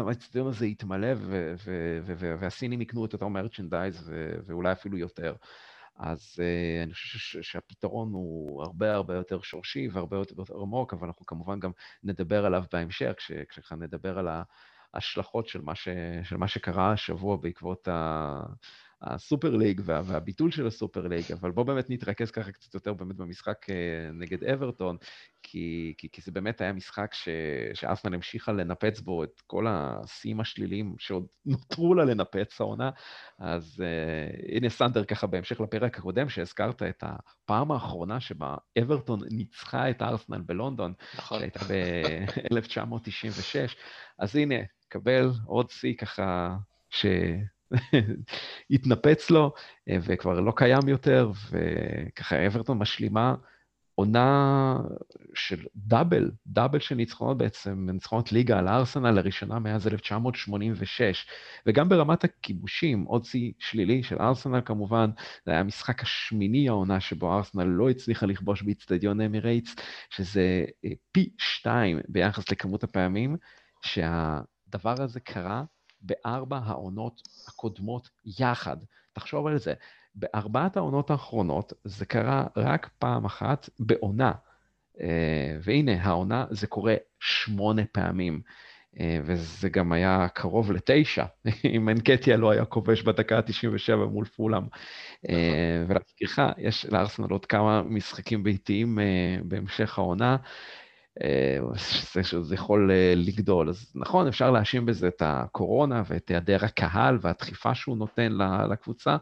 האצטדיון הזה יתמלא, והסינים יקנו את אותו מרצ'נדייז, ואולי אפילו יותר. אז uh, אני חושב שהפתרון הוא הרבה הרבה יותר שורשי והרבה יותר עמוק, אבל אנחנו כמובן גם נדבר עליו בהמשך, כשנדבר על ההשלכות של מה, ש, של מה שקרה השבוע בעקבות ה... הסופר ליג וה, והביטול של הסופר ליג, אבל בואו באמת נתרכז ככה קצת יותר באמת במשחק אה, נגד אברטון, כי, כי, כי זה באמת היה משחק ש, שאסנל המשיכה לנפץ בו את כל השיאים השליליים שעוד נותרו לה לנפץ העונה. אז uh, הנה סנדר ככה בהמשך לפרק הקודם, שהזכרת את הפעם האחרונה שבה אברטון ניצחה את ארסנל בלונדון, נכון. שהייתה ב-1996, אז הנה, קבל עוד שיא ככה, ש... התנפץ לו, אה, וכבר לא קיים יותר, וככה אברטון משלימה עונה של דאבל, דאבל של ניצחונות בעצם, ניצחונות ליגה על ארסנל לראשונה מאז 1986, וגם ברמת הכיבושים, עוד שיא שלילי של ארסנל כמובן, זה היה המשחק השמיני העונה שבו ארסנל לא הצליחה לכבוש באיצטדיון אמירייטס, שזה אה, פי שתיים ביחס לכמות הפעמים שהדבר הזה קרה בארבע העונות הקודמות יחד. תחשוב על זה. בארבעת העונות האחרונות זה קרה רק פעם אחת בעונה. אה, והנה, העונה זה קורה שמונה פעמים. אה, וזה גם היה קרוב לתשע, אם אנקטיה לא היה כובש בדקה ה-97 מול פולאם. אה, ולהזכירך, יש לארסנל עוד כמה משחקים ביתיים בהמשך העונה, אה, שזה יכול אה, לגדול. אז נכון, אפשר להאשים בזה את הקורונה ואת היעדר הקהל והדחיפה שהוא נותן לקבוצה,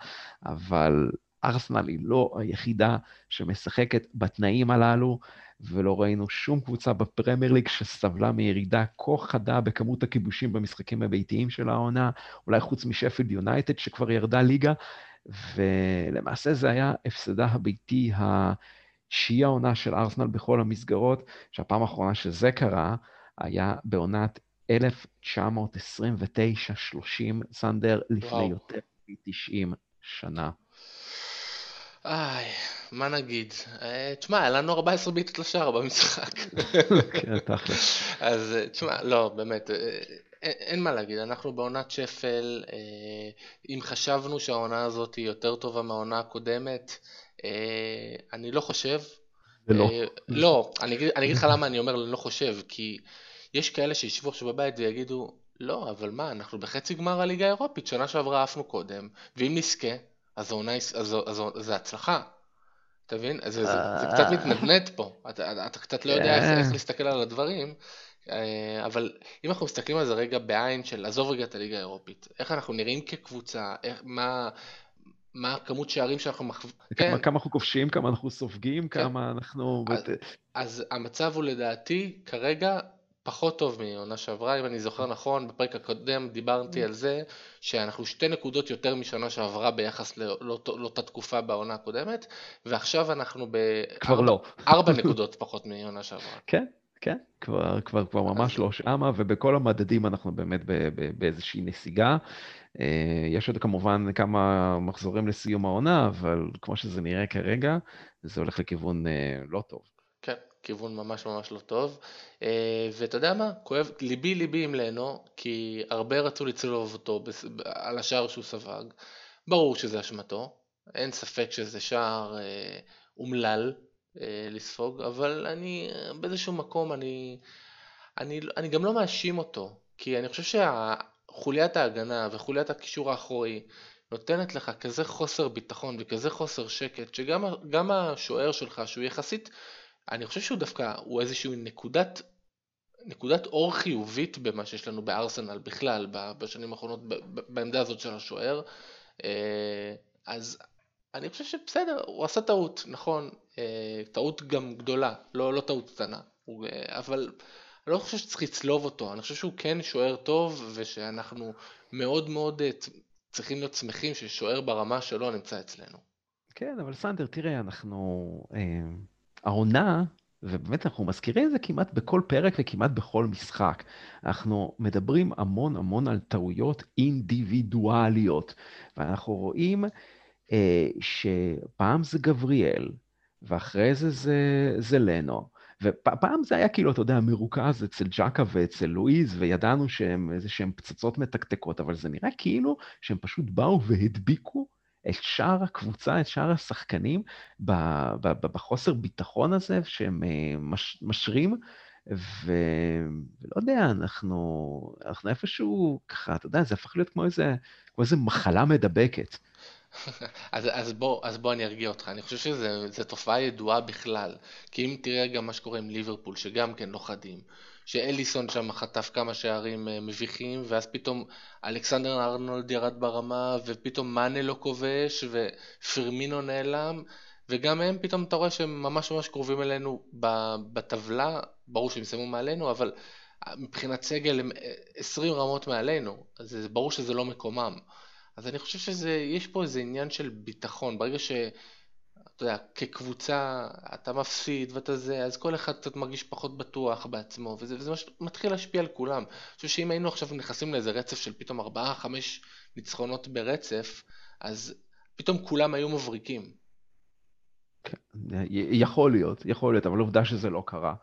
אבל ארסנל היא לא היחידה שמשחקת בתנאים הללו, ולא ראינו שום קבוצה בפרמייר ליג שסבלה מירידה כה חדה בכמות הכיבושים במשחקים הביתיים של העונה, אולי חוץ משפילד יונייטד שכבר ירדה ליגה, ולמעשה זה היה הפסדה הביתי ה... שהיא העונה של ארסנל בכל המסגרות, שהפעם האחרונה שזה קרה היה בעונת 1929-30 סנדר לפני וואו. יותר מ-90 שנה. איי, מה נגיד? אה, תשמע, היה לנו 14 בעיטות לשער במשחק. כן, תכל'ס. אז אה, תשמע, לא, באמת, אה, אין, אין מה להגיד, אנחנו בעונת שפל, אם חשבנו שהעונה הזאת היא יותר טובה מהעונה הקודמת, אני לא חושב. ולא. אה, לא, אני אגיד, לך למה אני אומר אני לא חושב, כי יש כאלה שישבו עכשיו בבית ויגידו, לא, אבל מה, אנחנו בחצי גמר הליגה האירופית, שנה שעברה עפנו קודם, ואם נזכה, אז זה הצלחה. אתה מבין? זה, זה, זה קצת אה. מתנדנד פה, אתה, אתה קצת לא יודע איך, איך להסתכל על הדברים, אבל אם אנחנו מסתכלים על זה רגע בעין של עזוב רגע את הליגה האירופית, איך אנחנו נראים כקבוצה, איך, מה, מה הכמות שערים שאנחנו מחווים. כן. כמה אנחנו כובשים, כמה אנחנו סופגים, כן. כמה אנחנו... אז, אז המצב הוא לדעתי כרגע פחות טוב מעונה שעברה, אם אני זוכר נכון, בפרק הקודם דיברתי על זה שאנחנו שתי נקודות יותר משנה שעברה ביחס לאותה לא, תקופה בעונה הקודמת, ועכשיו אנחנו כבר לא. ארבע נקודות פחות מעונה שעברה. כן, כן, כבר, כבר, כבר ממש לא שמה, ובכל המדדים אנחנו באמת באיזושהי נסיגה. אה, יש עוד כמובן כמה מחזורים לסיום העונה, אבל כמו שזה נראה כרגע, זה הולך לכיוון אה, לא טוב. כן, כיוון ממש ממש לא טוב. אה, ואתה יודע מה? כואב, ליבי ליבי עם לנו, כי הרבה רצו לצלוב אותו על השער שהוא ספג. ברור שזה אשמתו, אין ספק שזה שער אומלל לספוג, אבל אני באיזשהו מקום, אני, אני, אני גם לא מאשים אותו, כי אני חושב שה... חוליית ההגנה וחוליית הקישור האחורי נותנת לך כזה חוסר ביטחון וכזה חוסר שקט, שגם השוער שלך, שהוא יחסית, אני חושב שהוא דווקא, הוא איזושהי נקודת, נקודת אור חיובית במה שיש לנו בארסנל בכלל, בשנים האחרונות, בעמדה הזאת של השוער. אה, אז אני חושב שבסדר, הוא עשה טעות, נכון, אה, טעות גם גדולה, לא, לא טעות קטנה, הוא, אה, אבל אני לא חושב שצריך לצלוב אותו, אני חושב שהוא כן שוער טוב, ושאנחנו מאוד מאוד אה, צריכים להיות שמחים ששוער ברמה שלו נמצא אצלנו. כן, אבל סנדר, תראה, אנחנו... אה, העונה, ובאמת אנחנו מזכירים את זה כמעט בכל פרק וכמעט בכל משחק. אנחנו מדברים המון המון על טעויות אינדיבידואליות, ואנחנו רואים אה, שפעם זה גבריאל, ואחרי זה זה, זה לנו. ופעם זה היה כאילו, אתה יודע, מרוכז אצל ג'קה ואצל לואיז, וידענו שהם איזה שהם פצצות מתקתקות, אבל זה נראה כאילו שהם פשוט באו והדביקו את שאר הקבוצה, את שאר השחקנים, בחוסר ביטחון הזה שהם אה, מש, משרים. ולא יודע, אנחנו, אנחנו איפשהו ככה, אתה יודע, זה הפך להיות כמו איזה, כמו איזה מחלה מדבקת. אז, אז, בוא, אז בוא אני ארגיע אותך, אני חושב שזו תופעה ידועה בכלל, כי אם תראה גם מה שקורה עם ליברפול, שגם כן לא שאליסון שם חטף כמה שערים אה, מביכים, ואז פתאום אלכסנדר ארנולד ירד ברמה, ופתאום מאנה לא כובש, ופרמינו נעלם, וגם הם פתאום אתה רואה שהם ממש ממש קרובים אלינו בטבלה, ברור שהם יסיימו מעלינו, אבל מבחינת סגל הם 20 אה, רמות מעלינו, אז ברור שזה לא מקומם. אז אני חושב שיש פה איזה עניין של ביטחון, ברגע ש... אתה יודע, כקבוצה אתה מפסיד ואתה זה, אז כל אחד קצת מרגיש פחות בטוח בעצמו, וזה, וזה מש, מתחיל להשפיע על כולם. אני חושב שאם היינו עכשיו נכנסים לאיזה רצף של פתאום 4-5 ניצחונות ברצף, אז פתאום כולם היו מבריקים. כן, יכול להיות, יכול להיות, אבל עובדה שזה לא קרה.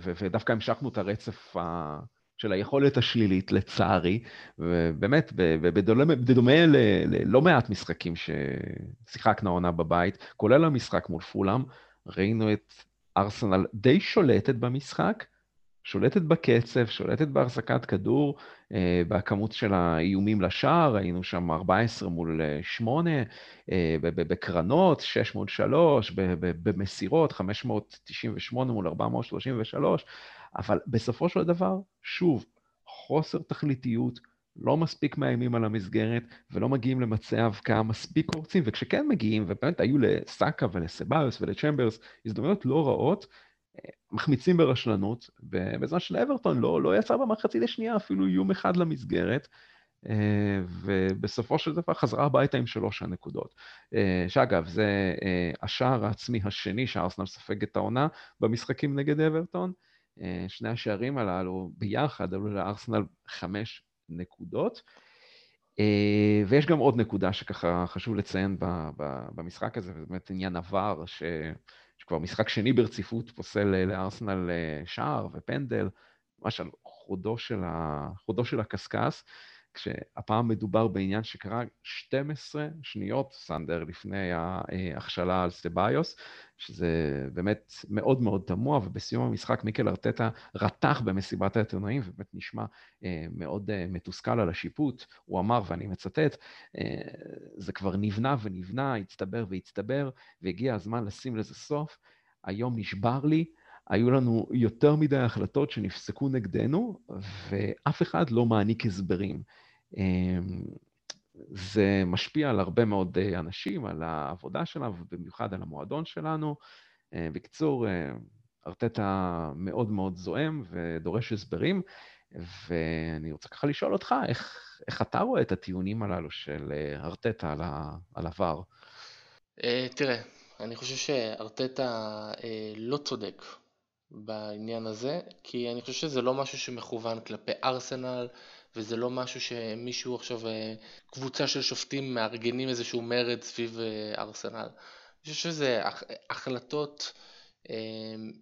ודווקא המשכנו את הרצף ה... של היכולת השלילית, לצערי, ובאמת, בדומה, ללא מעט משחקים ששיחקנו העונה בבית, כולל המשחק מול פולאם, ראינו את ארסנל די שולטת במשחק, שולטת בקצב, שולטת בהחזקת כדור, אה, בכמות של האיומים לשער, היינו שם 14 מול 8, אה, בקרנות, 6 מול 3, במסירות, 598 מול 433, אבל בסופו של דבר, שוב, חוסר תכליתיות, לא מספיק מאיימים על המסגרת ולא מגיעים למצעי הבקעה מספיק קורצים, וכשכן מגיעים, ובאמת היו לסאקה ולסבאיוס ולצ'מברס הזדמנויות לא רעות, אה, מחמיצים ברשלנות, ובזמן של אברטון לא, לא יצא במחצית השנייה אפילו איום אחד למסגרת, אה, ובסופו של דבר חזרה הביתה עם שלוש הנקודות. אה, שאגב, זה השער העצמי השני שארסנל ספג את העונה במשחקים נגד אברטון. אה, שני השערים הללו ביחד עלו לארסנל חמש נקודות. אה, ויש גם עוד נקודה שככה חשוב לציין במשחק הזה, וזה באמת עניין עבר, ש... שכבר משחק שני ברציפות פוסל אה, לארסנל שער ופנדל, ממש על חודו של, ה... חודו של הקשקש. כשהפעם מדובר בעניין שקרה 12 שניות, סנדר, לפני ההכשלה על סטביוס, שזה באמת מאוד מאוד תמוה, ובסיום המשחק מיקל ארטטה רתח במסיבת העיתונאים, ובאמת נשמע אה, מאוד אה, מתוסכל על השיפוט. הוא אמר, ואני מצטט, אה, זה כבר נבנה ונבנה, הצטבר והצטבר, והגיע הזמן לשים לזה סוף. היום נשבר לי, היו לנו יותר מדי החלטות שנפסקו נגדנו, ואף אחד לא מעניק הסברים. אמ, זה משפיע על הרבה מאוד אה, אנשים, על העבודה שלנו, ובמיוחד על המועדון שלנו. אה, בקיצור, אה, ארטטה מאוד מאוד זועם ודורש הסברים, ואני רוצה ככה לשאול אותך, איך, איך אתה רואה את הטיעונים הללו של ארטטה על, על עבר? תראה, אני חושב שארטטה לא צודק בעניין הזה, כי אני חושב שזה לא משהו שמכוון כלפי ארסנל, וזה לא משהו שמישהו עכשיו, אה, קבוצה של שופטים מארגנים איזשהו מרד סביב אה, ארסנל. אני חושב שזה החלטות אה,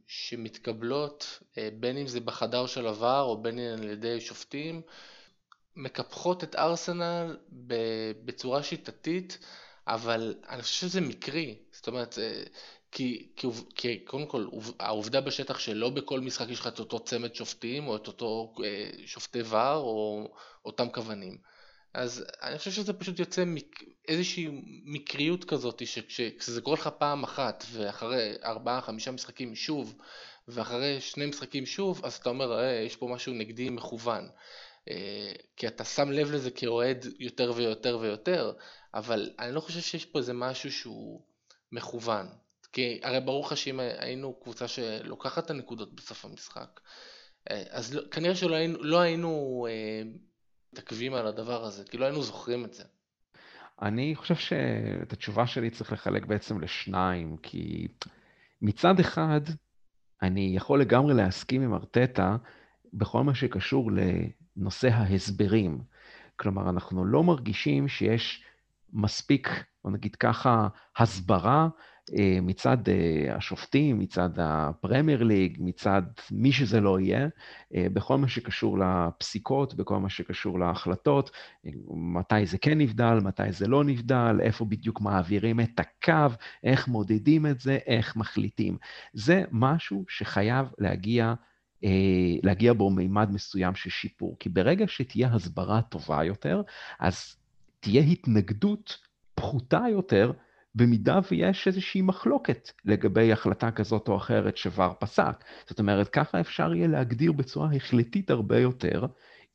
שמתקבלות, בין אם זה בחדר של עבר או בין אם על ידי שופטים, מקפחות את ארסנל בצורה שיטתית, אבל אני חושב שזה מקרי. זאת אומרת, כי, כי, כי קודם כל, העובדה בשטח שלא בכל משחק יש לך את אותו צמד שופטים, או את אותו אה, שופטי ור, או אותם כוונים. אז אני חושב שזה פשוט יוצא מק... איזושהי מקריות כזאת, שכשזה קורה לך פעם אחת, ואחרי ארבעה, חמישה משחקים שוב, ואחרי שני משחקים שוב, אז אתה אומר, אה, יש פה משהו נגדי מכוון. אה, כי אתה שם לב לזה כאוהד יותר ויותר ויותר, אבל אני לא חושב שיש פה איזה משהו שהוא מכוון. כי הרי ברור לך שאם היינו קבוצה שלוקחת את הנקודות בסוף המשחק, אה, אז לא, כנראה שלא היינו, לא היינו אה, מתעכבים על הדבר הזה, כי לא היינו זוכרים את זה. אני חושב שאת התשובה שלי צריך לחלק בעצם לשניים, כי מצד אחד, אני יכול לגמרי להסכים עם ארטטה בכל מה שקשור לנושא ההסברים. כלומר, אנחנו לא מרגישים שיש מספיק, בוא נגיד ככה, הסברה מצד אה, השופטים, מצד הפרמייר ליג, מצד מי שזה לא יהיה, אה, בכל מה שקשור לפסיקות, בכל מה שקשור להחלטות, מתי זה כן נבדל, מתי זה לא נבדל, איפה בדיוק מעבירים את הקו, איך מודדים את זה, איך מחליטים. זה משהו שחייב להגיע להגיע בו מימד מסוים של שיפור. כי ברגע שתהיה הסברה טובה יותר, אז תהיה התנגדות פחותה יותר במידה ויש איזושהי מחלוקת לגבי החלטה כזאת או אחרת שוואר פסק. זאת אומרת, ככה אפשר יהיה להגדיר בצורה החלטית הרבה יותר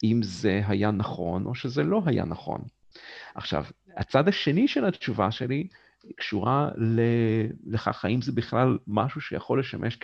אם זה היה נכון או שזה לא היה נכון. עכשיו, הצד השני של התשובה שלי קשורה לכך האם זה בכלל משהו שיכול לשמש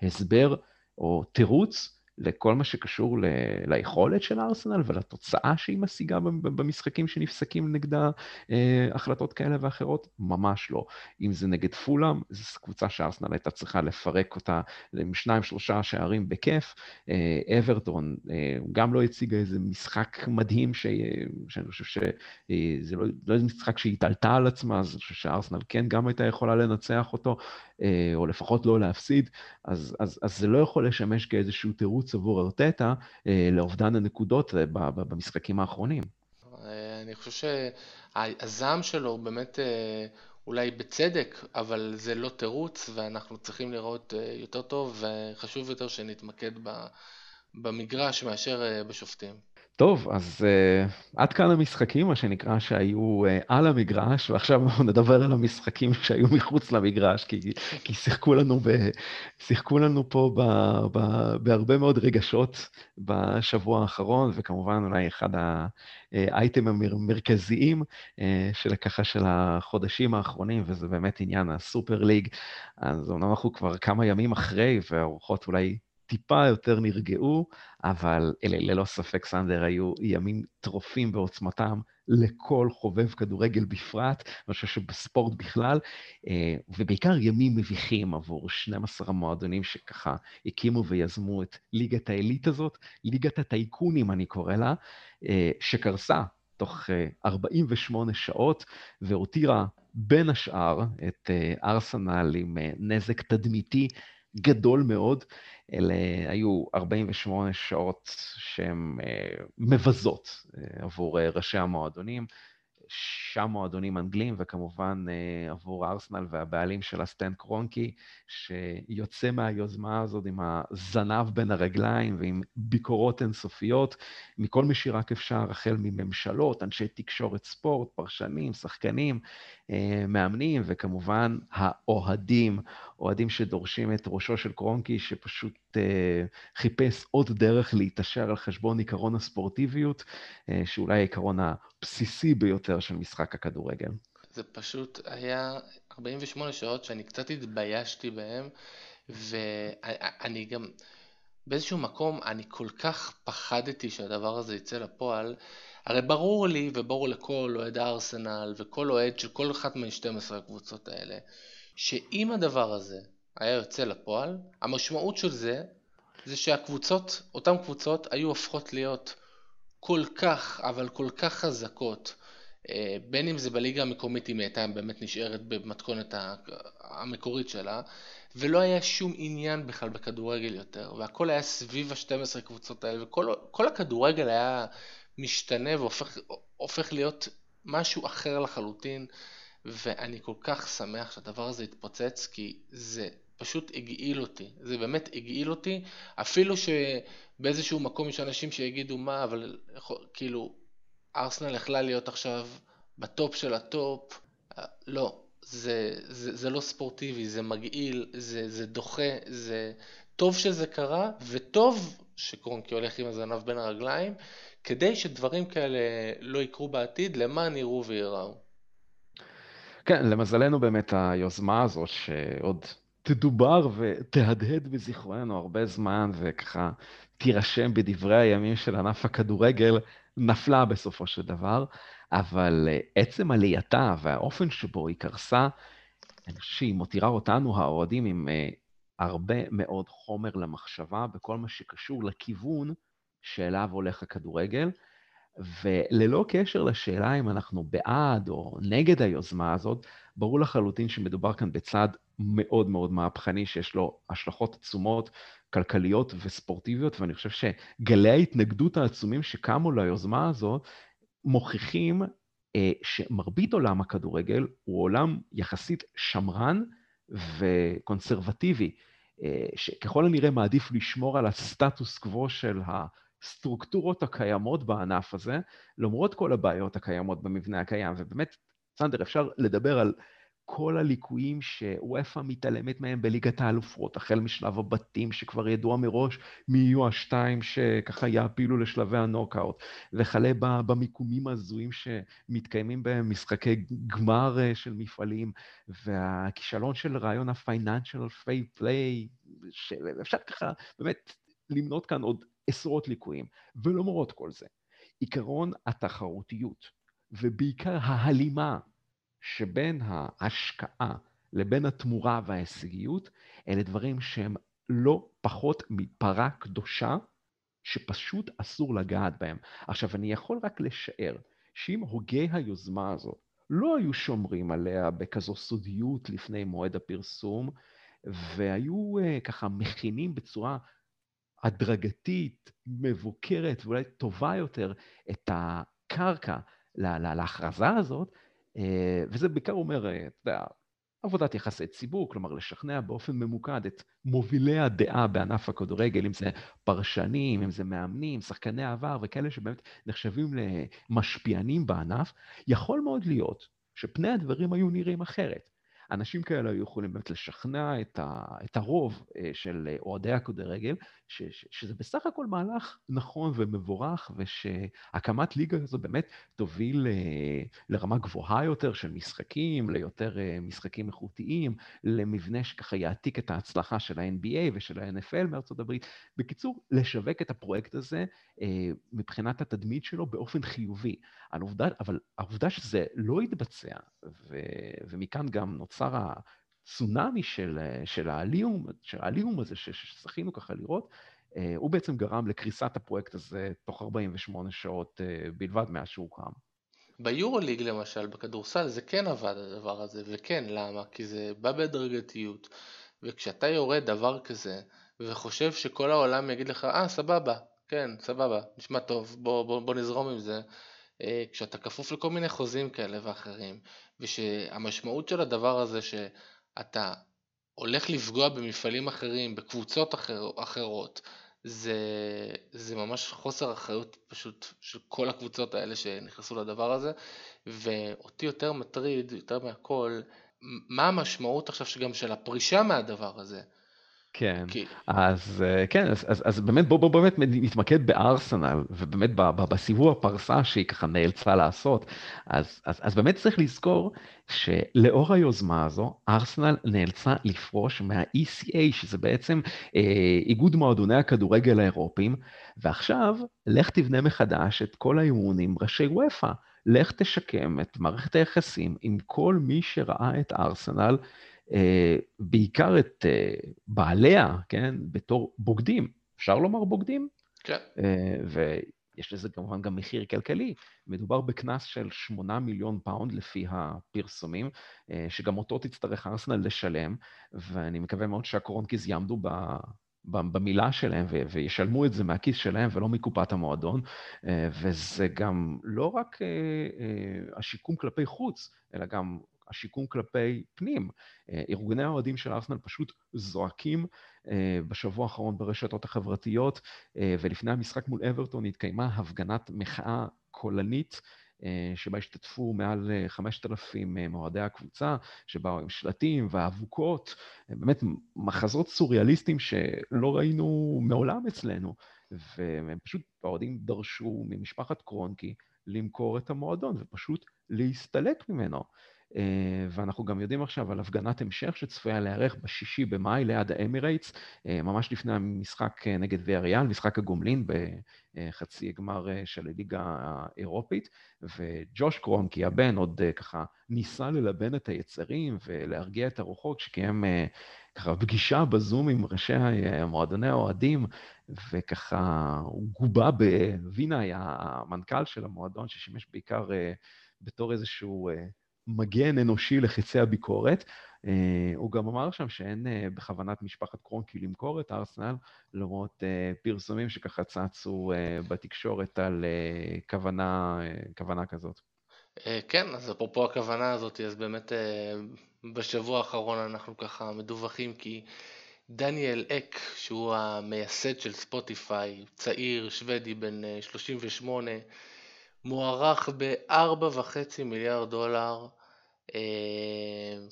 כהסבר או תירוץ לכל מה שקשור ל... ליכולת של הארסנל ולתוצאה שהיא משיגה במשחקים שנפסקים נגדה אה, החלטות כאלה ואחרות? ממש לא. אם זה נגד פולאם, זו קבוצה שארסנל הייתה צריכה לפרק אותה עם שניים שלושה שערים בכיף. אה, אברטון אה, גם לא הציגה איזה משחק מדהים, ש... שאני חושב שזה לא, לא איזה משחק שהיא התעלתה על עצמה, אז אני חושב שארסנל כן גם הייתה יכולה לנצח אותו, או לפחות לא להפסיד, אז, אז, אז זה לא יכול לשמש כאיזשהו תירוץ עבור ארטטה אה, לאובדן הנקודות אה, במשחקים האחרונים. אה, אני חושב שהזעם שלו באמת אולי בצדק, אבל זה לא תירוץ ואנחנו צריכים לראות יותר טוב וחשוב יותר שנתמקד במגרש מאשר בשופטים. טוב, אז uh, עד כאן המשחקים, מה שנקרא, שהיו uh, על המגרש, ועכשיו נדבר על המשחקים שהיו מחוץ למגרש, כי, כי שיחקו, לנו ב, שיחקו לנו פה ב, ב, בהרבה מאוד רגשות בשבוע האחרון, וכמובן אולי אחד האייטמים המרכזיים uh, של ככה של החודשים האחרונים, וזה באמת עניין הסופר ליג. אז אומנם אנחנו כבר כמה ימים אחרי, והרוחות אולי טיפה יותר נרגעו, אבל אלה ללא ספק, סנדר, היו ימים טרופים בעוצמתם לכל חובב כדורגל בפרט, אני חושב שבספורט בכלל, אה, ובעיקר ימים מביכים עבור 12 המועדונים שככה הקימו ויזמו את ליגת העילית הזאת, ליגת הטייקונים אני קורא לה, אה, שקרסה תוך 48 אה, שעות והותירה בין השאר את ארסנל עם נזק תדמיתי גדול מאוד. אלה היו 48 שעות שהן אה, מבזות אה, עבור אה, ראשי המועדונים. שישה מועדונים אנגלים, וכמובן עבור ארסנל והבעלים של הסטן קרונקי, שיוצא מהיוזמה הזאת עם הזנב בין הרגליים ועם ביקורות אינסופיות, מכל מי שרק אפשר, החל מממשלות, אנשי תקשורת ספורט, פרשנים, שחקנים, מאמנים, וכמובן האוהדים, אוהדים שדורשים את ראשו של קרונקי, שפשוט אה, חיפש עוד דרך להתעשר על חשבון עיקרון הספורטיביות, אה, שאולי העיקרון הבסיסי ביותר של משחק הכדורגל. זה פשוט היה 48 שעות שאני קצת התביישתי בהם, ואני גם, באיזשהו מקום, אני כל כך פחדתי שהדבר הזה יצא לפועל. הרי ברור לי, וברור לכל אוהד הארסנל, וכל אוהד של כל אחת מ-12 הקבוצות האלה, שאם הדבר הזה היה יוצא לפועל, המשמעות של זה, זה שהקבוצות, אותן קבוצות, היו הופכות להיות כל כך, אבל כל כך חזקות, אה, בין אם זה בליגה המקומית, אם היא הייתה באמת נשארת במתכונת המקורית שלה, ולא היה שום עניין בכלל בכדורגל יותר, והכל היה סביב ה-12 קבוצות האלה, וכל הכדורגל היה משתנה והופך להיות משהו אחר לחלוטין. ואני כל כך שמח שהדבר הזה התפוצץ, כי זה פשוט הגעיל אותי. זה באמת הגעיל אותי, אפילו שבאיזשהו מקום יש אנשים שיגידו מה, אבל כאילו, ארסנל יכלה להיות עכשיו בטופ של הטופ. לא, זה, זה, זה לא ספורטיבי, זה מגעיל, זה, זה דוחה, זה טוב שזה קרה, וטוב שקרונקי הולך עם הזנב בין הרגליים, כדי שדברים כאלה לא יקרו בעתיד, למען יראו וייראו. כן, למזלנו באמת היוזמה הזאת, שעוד תדובר ותהדהד בזיכרוננו הרבה זמן, וככה תירשם בדברי הימים של ענף הכדורגל, נפלה בסופו של דבר, אבל אה, עצם עלייתה והאופן שבו היא קרסה, אני חושב שהיא מותירה אותנו, האוהדים, עם אה, הרבה מאוד חומר למחשבה בכל מה שקשור לכיוון שאליו הולך הכדורגל. וללא קשר לשאלה אם אנחנו בעד או נגד היוזמה הזאת, ברור לחלוטין שמדובר כאן בצעד מאוד מאוד מהפכני, שיש לו השלכות עצומות, כלכליות וספורטיביות, ואני חושב שגלי ההתנגדות העצומים שקמו ליוזמה הזאת, מוכיחים אה, שמרבית עולם הכדורגל הוא עולם יחסית שמרן וקונסרבטיבי, אה, שככל הנראה מעדיף לשמור על הסטטוס קוו של הסטרוקטורות הקיימות בענף הזה, למרות כל הבעיות הקיימות במבנה הקיים. ובאמת, סנדר, אפשר לדבר על כל הליקויים שוופא מתעלמת מהם בליגת האלופות, החל משלב הבתים שכבר ידוע מראש מי יהיו השתיים שככה יעפילו לשלבי הנוקאוט, וכלה במיקומים ההזויים שמתקיימים בהם משחקי גמר אה, של מפעלים, והכישלון של רעיון ה-financial play, שאפשר ככה באמת למנות כאן עוד עשרות ליקויים, ולמרות כל זה, עיקרון התחרותיות, ובעיקר ההלימה שבין ההשקעה לבין התמורה וההישגיות, אלה דברים שהם לא פחות מפרה קדושה, שפשוט אסור לגעת בהם. עכשיו, אני יכול רק לשער שאם הוגי היוזמה הזאת לא היו שומרים עליה בכזו סודיות לפני מועד הפרסום, והיו uh, ככה מכינים בצורה הדרגתית, מבוקרת ואולי טובה יותר את הקרקע להכרזה הזאת, אה, וזה בעיקר אומר, אה, אתה יודע, עבודת יחסי ציבור, כלומר לשכנע באופן ממוקד את מובילי הדעה בענף הכדורגל, אם זה פרשנים, אם זה מאמנים, שחקני עבר וכאלה שבאמת נחשבים למשפיענים בענף, יכול מאוד להיות שפני הדברים היו נראים אחרת. אנשים כאלה היו יכולים באמת לשכנע את, ה, את הרוב אה, של אוהדי הכדורגל, ש, שזה בסך הכל מהלך נכון ומבורך, ושהקמת ליגה הזו באמת תוביל אה, לרמה גבוהה יותר של משחקים, ליותר אה, משחקים איכותיים, למבנה שככה יעתיק את ההצלחה של ה-NBA ושל ה-NFL מארצות הברית. בקיצור, לשווק את הפרויקט הזה מבחינת התדמית שלו באופן חיובי. העובדה, אבל העובדה שזה לא יתבצע, ו, ומכאן גם נוצר הצונאמי של, של, העליהום, של העליהום הזה שזכינו ככה לראות, אה, הוא בעצם גרם לקריסת הפרויקט הזה תוך 48 שעות אה, בלבד מאז שהוא קם. ביורוליג למשל, בכדורסל, זה כן עבד הדבר הזה, וכן, למה? כי זה בא בהדרגתיות, וכשאתה יורד דבר כזה, וחושב שכל העולם יגיד לך, אה, סבבה, כן, סבבה, נשמע טוב, בוא, בוא, בוא נזרום עם זה, כשאתה כפוף לכל מיני חוזים כאלה ואחרים, ושהמשמעות של הדבר הזה שאתה הולך לפגוע במפעלים אחרים, בקבוצות אחר, אחרות, זה, זה ממש חוסר אחריות פשוט של כל הקבוצות האלה שנכנסו לדבר הזה, ואותי יותר מטריד, יותר מהכל, מה המשמעות עכשיו גם של הפרישה מהדבר הזה. כן, כי... אז אה, כן, אז, אז, אז באמת בואו בוא באמת נתמקד בארסנל, ובאמת בסיבוב הפרסה שהיא ככה נאלצה לעשות, אז, אז, אז באמת צריך לזכור שלאור היוזמה הזו, ארסנל נאלצה לפרוש מה-ECA, שזה בעצם אה, איגוד מועדוני הכדורגל האירופיים, ועכשיו לך תבנה מחדש את כל האימונים ראשי וופא. לך תשקם את מערכת היחסים עם כל מי שראה את ארסנל בעיקר את אה, בעליה, כן, בתור בוגדים. אפשר לומר בוגדים? כן. אה, ויש לזה כמובן גם מחיר כלכלי. מדובר בקנס של 8 מיליון פאונד לפי הפרסומים, שגם אותו תצטרך ארסנל לשלם, ואני מקווה מאוד שהקרונקיז יעמדו ב... במילה שלהם וישלמו את זה מהכיס שלהם ולא מקופת המועדון, וזה גם לא רק השיקום כלפי חוץ, אלא גם השיקום כלפי פנים. אה, ארגוני האוהדים של ארסנל פשוט זועקים אה, בשבוע האחרון ברשתות החברתיות, אה, ולפני המשחק מול אברטון התקיימה הפגנת מחאה קולנית. שבה השתתפו מעל 5,000 מאוהדי הקבוצה, שבאו עם שלטים ואבוקות, באמת מחזות סוריאליסטיים שלא ראינו מעולם אצלנו. והם פשוט, האוהדים דרשו ממשפחת קרונקי למכור את המועדון ופשוט להסתלק ממנו. אה, ואנחנו גם יודעים עכשיו על הפגנת המשך שצפויה להיערך בשישי במאי ליד האמירייטס, אה, ממש לפני המשחק אה, נגד ויאריאל, משחק הגומלין בחצי גמר של הליגה האירופית, וג'וש קרונקי, הבן, עוד ככה ניסה ללבן את היצרים ולהרגיע את הרוחות, שקיים ככה פגישה בזום עם ראשי מועדוני האוהדים, וככה הוא גובה בווינה, היה המנכ"ל של המועדון, ששימש בעיקר בתור איזשהו מגן אנושי לחצי הביקורת. Uh, הוא גם אמר שם שאין uh, בכוונת משפחת קרונקי למכור את ארסנל, למרות uh, פרסומים שככה צצו בתקשורת על כוונה, כוונה כזאת. כן, אז אפרופו הכוונה הזאת, אז באמת בשבוע האחרון אנחנו ככה מדווחים כי דניאל אק, שהוא המייסד של ספוטיפיי, צעיר שוודי בן uh, 38, מוערך ב-4.5 מיליארד דולר, אה,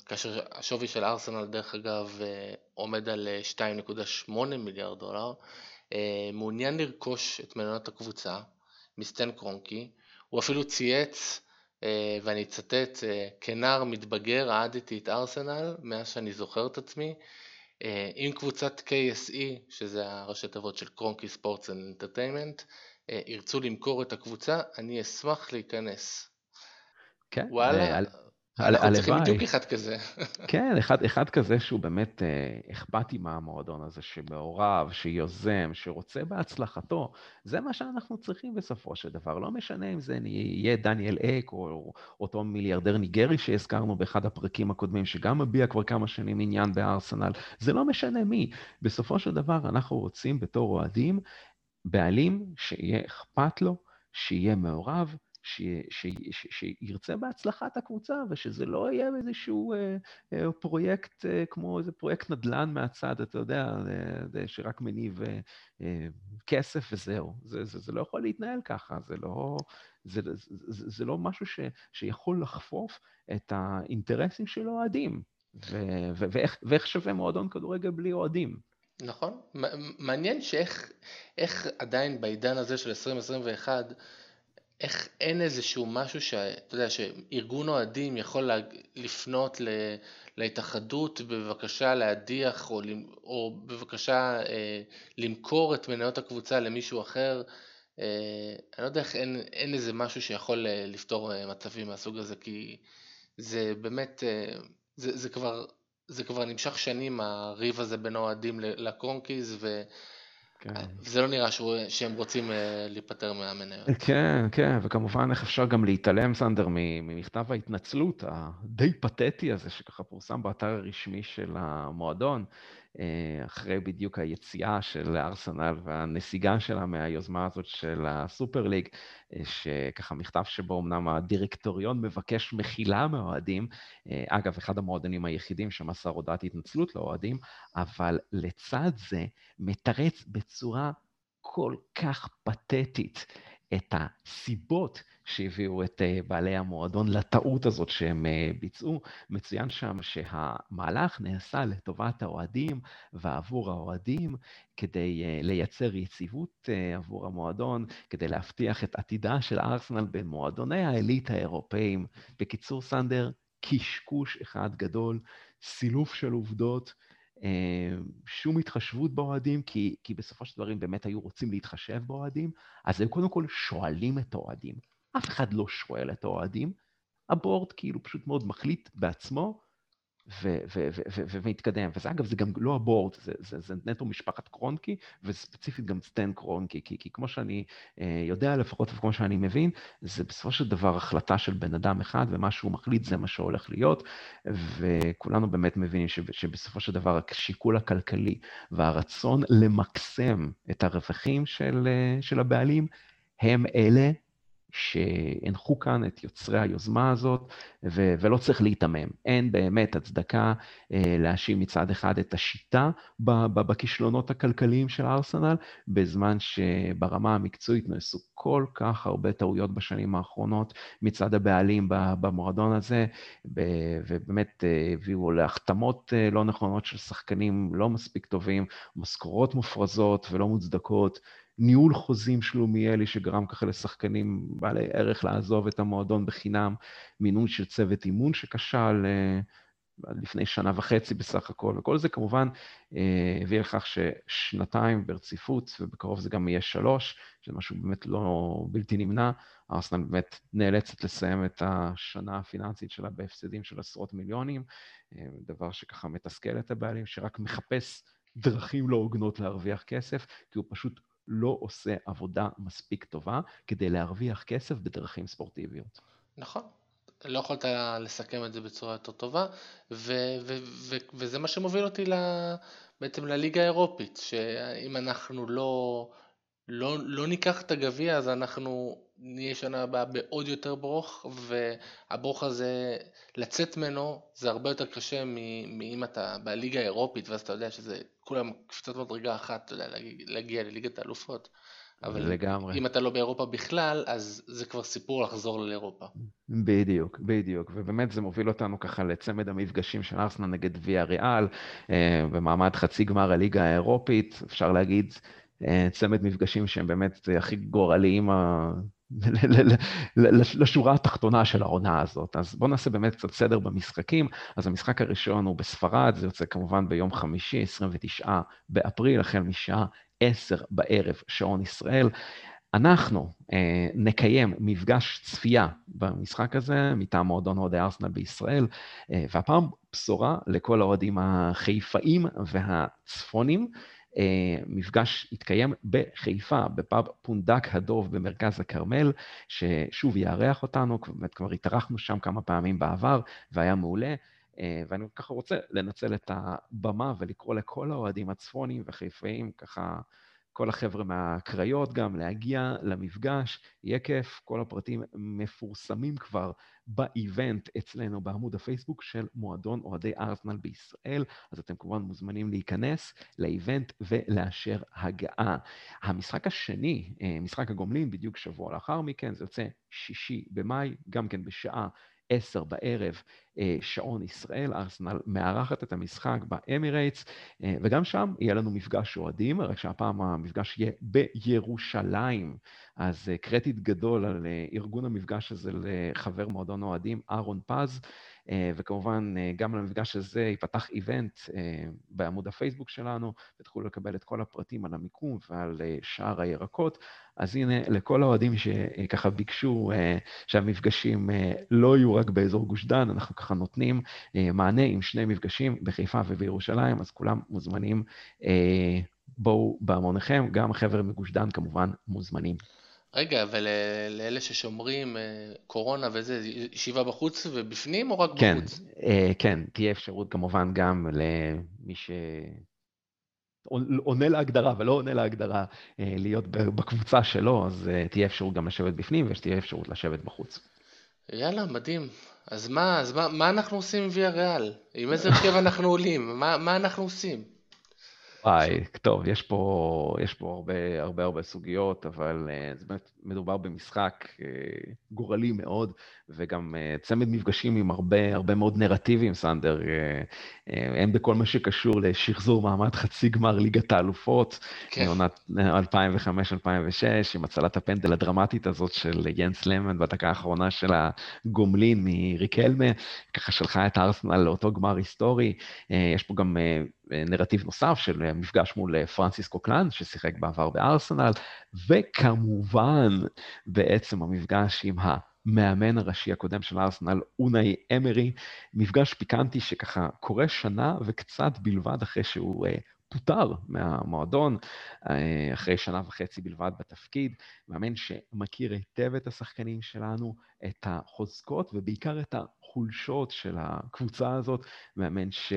כאשר השווי של ארסנל דרך אגב אה, עומד על 2.8 אה, מיליארד דולר, מעוניין לרכוש את מניות הקבוצה מסטן קרונקי, הוא אפילו צייץ, ואני אצטט, כנער מתבגר אהדתי את ארסנל מאז שאני זוכר את עצמי, עם קבוצת KSE, שזה הראשי תיבות של קרונקי ספורטס אנטרטיימנט, ירצו למכור את הקבוצה, אני אשמח להיכנס. כן, וואלה, אנחנו צריכים בדיוק אחד כזה. כן, אחד, אחד כזה שהוא באמת אה, אכפתי מהמועדון הזה, שמעורב, שיוזם, שרוצה בהצלחתו. זה מה שאנחנו צריכים בסופו של דבר. לא משנה אם זה יהיה דניאל אק או אותו מיליארדר ניגרי שהזכרנו באחד הפרקים הקודמים, שגם מביע כבר כמה שנים עניין בארסנל. זה לא משנה מי. בסופו של דבר אנחנו רוצים בתור אוהדים בעלים שיהיה אכפת לו, שיהיה מעורב, שירצה בהצלחת הקבוצה, ושזה לא יהיה איזשהו אה, אה, פרויקט אה, כמו איזה פרויקט נדל"ן מהצד, אתה יודע, אה, שרק מניב אה, אה, כסף וזהו. זה, זה, זה לא יכול להתנהל ככה, זה לא, זה, זה, זה, זה לא משהו ש, שיכול לחפוף את האינטרסים של אוהדים. ואיך שווה מועדון כדורגל בלי אוהדים? נכון, מעניין שאיך עדיין בעידן הזה של 2021 איך אין איזשהו משהו שאתה יודע, שארגון אוהדים יכול לפנות להתאחדות בבקשה להדיח או, או בבקשה אה, למכור את מניות הקבוצה למישהו אחר. אה, אני לא יודע איך אין, אין איזה משהו שיכול אה, לפתור אה, מצבים מהסוג הזה, כי זה באמת, אה, זה, זה, כבר, זה כבר נמשך שנים הריב הזה בין האוהדים לקרונקיז, ו... כן. וזה לא נראה שהוא, שהם רוצים אה, להיפטר מהמניות. כן, כן, וכמובן איך אפשר גם להתעלם, סנדר, ממכתב ההתנצלות הדי פתטי הזה, שככה פורסם באתר הרשמי של המועדון, אחרי בדיוק היציאה של ארסנל והנסיגה שלה מהיוזמה הזאת של הסופר ליג, אה, שככה מכתב שבו אמנם הדירקטוריון מבקש מחילה מהאוהדים, אגב, אחד המועדונים היחידים שמסר הודעת התנצלות לאוהדים, אבל לצד זה מתרץ בצורה כל כך פתטית את הסיבות שהביאו את אה, בעלי המועדון לטעות הזאת שהם אה, ביצעו. מצוין שם שהמהלך נעשה לטובת האוהדים ועבור האוהדים, כדי אה, לייצר יציבות עבור המועדון, כדי להבטיח את עתידה של ארסנל בין מועדוני העילית האירופאים. בקיצור, סנדר, קשקוש אחד גדול, סילוף של עובדות. אמ, שום התחשבות באוהדים, כי, כי בסופו של דברים באמת היו רוצים להתחשב באוהדים, אז הם קודם כל שואלים את האוהדים. אף אחד לא שואל את האוהדים, הבורד כאילו פשוט מאוד מחליט בעצמו, ומתקדם. וזה אגב, זה גם לא הבורד, זה, זה, זה נטו משפחת קרונקי, וספציפית גם סטן קרונקי, כי, כי כמו שאני אה, יודע לפחות וכמו שאני מבין, זה בסופו של דבר החלטה של בן אדם אחד, ומה שהוא מחליט זה מה שהולך להיות, וכולנו באמת מבינים שבסופו של דבר השיקול הכלכלי והרצון למקסם את הרווחים של, אה, של הבעלים, הם אלה שהנחו כאן את יוצרי היוזמה הזאת, ו- ולא צריך להיתמם. אין באמת הצדקה אה, להאשים מצד אחד את השיטה ב- ב- בכישלונות הכלכליים של ארסנל, בזמן שברמה המקצועית נעשו כל כך הרבה טעויות בשנים האחרונות מצד הבעלים במועדון הזה, ב- ובאמת אה, הביאו להחתמות אה, לא נכונות של שחקנים לא מספיק טובים, משכורות מופרזות ולא מוצדקות. ניהול חוזים שלומיאלי שגרם ככה לשחקנים בעלי ערך לעזוב את המועדון בחינם, מינוי של צוות אימון שכשל, לפני שנה וחצי בסך הכל, וכל זה כמובן אה, הביא לכך ששנתיים ברציפות, ובקרוב זה גם יהיה שלוש, שזה משהו באמת לא בלתי נמנע, ארסנל באמת נאלצת לסיים את השנה הפיננסית שלה בהפסדים של עשרות מיליונים, אה, דבר שככה מתסכל את הבעלים, שרק מחפש דרכים לא הוגנות להרוויח כסף, כי הוא פשוט לא עושה עבודה מספיק טובה כדי להרוויח כסף בדרכים ספורטיביות. נכון, לא יכולת לסכם את זה בצורה יותר טובה, ו- ו- ו- וזה מה שמוביל אותי ל- בעצם לליגה האירופית, שאם אנחנו לא, לא, לא ניקח את הגביע אז אנחנו נהיה שנה הבאה בעוד יותר ברוך, והברוך הזה, לצאת ממנו זה הרבה יותר קשה מאם אתה בליגה האירופית, ואז אתה יודע שזה כולם קפיצת מדרגה אחת, אתה יודע, להגיע לליגת האלופות. אבל לגמרי. אם אתה לא באירופה בכלל, אז זה כבר סיפור לחזור לאירופה. בדיוק, בדיוק. ובאמת זה מוביל אותנו ככה לצמד המפגשים של ארסנל נגד ויה ריאל, אה, במעמד חצי גמר הליגה האירופית, אפשר להגיד, אה, צמד מפגשים שהם באמת הכי גורליים לשורה התחתונה של העונה הזאת. אז בואו נעשה באמת קצת סדר במשחקים. אז המשחק הראשון הוא בספרד, זה יוצא כמובן ביום חמישי, 29 באפריל, החל משעה 10 בערב, שעון ישראל. אנחנו אה, נקיים מפגש צפייה במשחק הזה מטעם מועדון אוהדי ארסנל בישראל, אה, והפעם בשורה לכל האוהדים החיפאים והצפונים. אה, מפגש יתקיים בחיפה, בפאב פונדק הדוב במרכז הכרמל, ששוב יארח אותנו, באמת כבר התארחנו שם כמה פעמים בעבר, והיה מעולה. אה, ואני ככה רוצה לנצל את הבמה ולקרוא לכל האוהדים הצפונים וחיפאים, ככה כל החבר'ה מהקריות גם, להגיע למפגש, יהיה כיף, כל הפרטים מפורסמים כבר באיבנט אצלנו בעמוד הפייסבוק של מועדון אוהדי ארסנל בישראל, אז אתם כמובן מוזמנים להיכנס לאיבנט ולאשר הגעה. המשחק השני, אה, משחק הגומלין, בדיוק שבוע לאחר מכן, זה יוצא שישי במאי, גם כן בשעה עשר בערב, אה, שעון ישראל, ארסנל מארחת את המשחק באמירייטס, אה, וגם שם יהיה לנו מפגש אוהדים, רק שהפעם המפגש יהיה בירושלים. אז קרדיט גדול על ארגון המפגש הזה לחבר מועדון אוהדים, אהרון פז. אה, וכמובן, אה, גם למפגש הזה ייפתח איבנט אה, בעמוד הפייסבוק שלנו, ותוכלו לקבל את כל הפרטים על המיקום ועל שאר הירקות. אז הנה, לכל האוהדים שככה ביקשו שהמפגשים לא יהיו רק באזור גוש דן, אנחנו ככה נותנים מענה עם שני מפגשים בחיפה ובירושלים, אז כולם מוזמנים. בואו בהמוניכם, גם החבר'ה מגוש דן כמובן מוזמנים. רגע, ולאלה ששומרים אה, קורונה וזה, ישיבה בחוץ ובפנים או רק כן, בחוץ? כן, כן, תהיה אפשרות כמובן גם למי ש... עונה להגדרה ולא עונה להגדרה אה, להיות בקבוצה שלו, אז תהיה אפשרות גם לשבת בפנים ושתהיה אפשרות לשבת בחוץ. יאללה, מדהים. אז מה, אז מה, מה אנחנו עושים עם ויה ריאל? עם איזה הרכב אנחנו עולים? מה, מה אנחנו עושים? וואי, טוב, יש פה, יש פה הרבה, הרבה הרבה סוגיות, אבל uh, זה באמת מדובר במשחק uh, גורלי מאוד, וגם uh, צמד מפגשים עם הרבה, הרבה מאוד נרטיבים, סנדר, uh, uh, הם בכל מה שקשור לשחזור מעמד חצי גמר ליגת האלופות, כן. מעונת 2005-2006, עם הצלת הפנדל הדרמטית הזאת של יאנס למן בדקה האחרונה של הגומלין מריקלמה, ככה שלחה את ארסנל לאותו גמר היסטורי. Uh, יש פה גם... נרטיב נוסף של מפגש מול פרנסיס קוקלן, ששיחק בעבר בארסנל, וכמובן בעצם המפגש עם המאמן הראשי הקודם של ארסנל, אונאי אמרי, מפגש פיקנטי שככה קורה שנה וקצת בלבד אחרי שהוא uh, פוטר מהמועדון, uh, אחרי שנה וחצי בלבד בתפקיד, מאמן שמכיר היטב את השחקנים שלנו, את החוזקות ובעיקר את החולשות של הקבוצה הזאת, מאמן ש...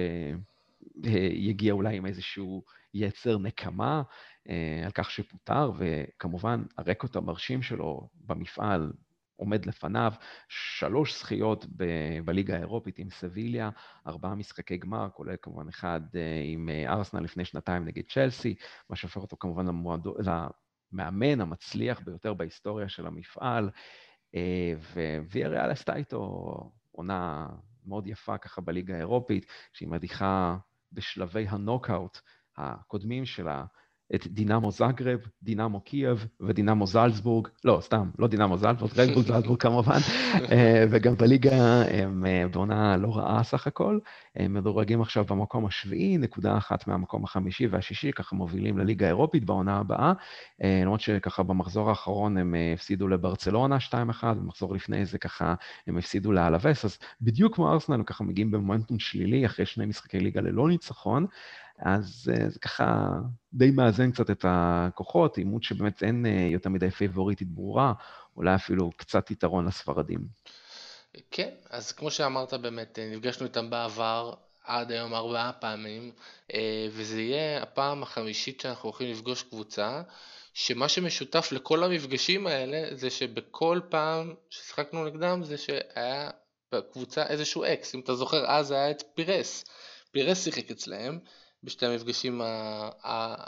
יגיע אולי עם איזשהו יצר נקמה אה, על כך שפוטר, וכמובן הרקורד המרשים שלו במפעל עומד לפניו, שלוש זכיות ב- בליגה האירופית עם סביליה, ארבעה משחקי גמר, כולל כמובן אחד אה, עם אה, ארסנל לפני שנתיים נגד צ'לסי, מה שהופך אותו כמובן למועדו, למאמן המצליח ביותר בהיסטוריה של המפעל, וויה ריאל עשתה איתו עונה מאוד יפה ככה בליגה האירופית, שהיא מדיחה בשלבי הנוקאוט הקודמים שלה את דינמו זגרב, דינמו קייב ודינמו זלצבורג, לא, סתם, לא דינמו זלצבורג, רד בול זלצבורג כמובן, אה, וגם בליגה הם אה, בעונה לא רעה סך הכל, הם מדורגים עכשיו במקום השביעי, נקודה אחת מהמקום החמישי והשישי, ככה מובילים לליגה האירופית בעונה הבאה, למרות שככה במחזור האחרון הם הפסידו לברצלונה 2-1, במחזור לפני זה ככה הם הפסידו לאלווס, אז בדיוק כמו ארסנל, הם ככה מגיעים במומנטום שלילי אחרי שני משחקי ליגה ללא ניצחון, אז uh, זה ככה די מאזן קצת את הכוחות, עימות שבאמת אין uh, יותר מדי פייבוריטית ברורה, אולי אפילו קצת יתרון לספרדים. כן, אז כמו שאמרת באמת, אה, נפגשנו איתם בעבר, עד היום ארבעה פעמים, וזה יהיה הפעם החמישית שאנחנו הולכים לפגוש קבוצה, שמה שמשותף לכל המפגשים האלה זה שבכל פעם ששיחקנו נגדם זה שהיה בקבוצה איזשהו אקס, אם אתה זוכר אז היה את פירס, פירס שיחק אצלהם בשתי המפגשים,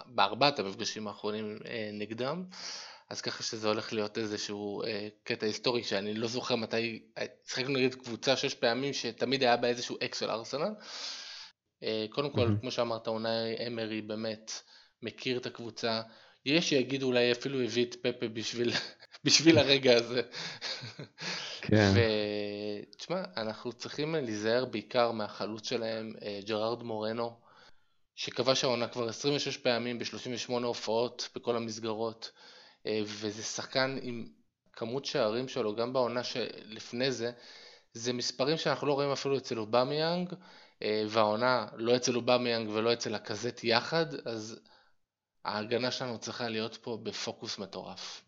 בארבעת המפגשים האחרונים אה, נגדם, אז ככה שזה הולך להיות איזשהו אה, קטע היסטורי שאני לא זוכר מתי, אה, שיחקנו נגד קבוצה שש פעמים שתמיד היה בה איזשהו אקס של ארסנל. קודם כל, mm-hmm. כמו שאמרת, אונאי אמרי באמת מכיר את הקבוצה, יש שיגידו אולי אפילו הביא את פפה בשביל, בשביל הרגע הזה. כן. ותשמע, אנחנו צריכים להיזהר בעיקר מהחלוץ שלהם, ג'רארד מורנו, שכבש העונה כבר 26 פעמים ב-38 הופעות בכל המסגרות, אה, וזה שחקן עם כמות שערים שלו, גם בעונה שלפני זה, זה מספרים שאנחנו לא רואים אפילו אצל אובמיאנג, אה, והעונה לא אצל אובמיאנג ולא אצל לקאזט יחד, אז ההגנה שלנו צריכה להיות פה בפוקוס מטורף.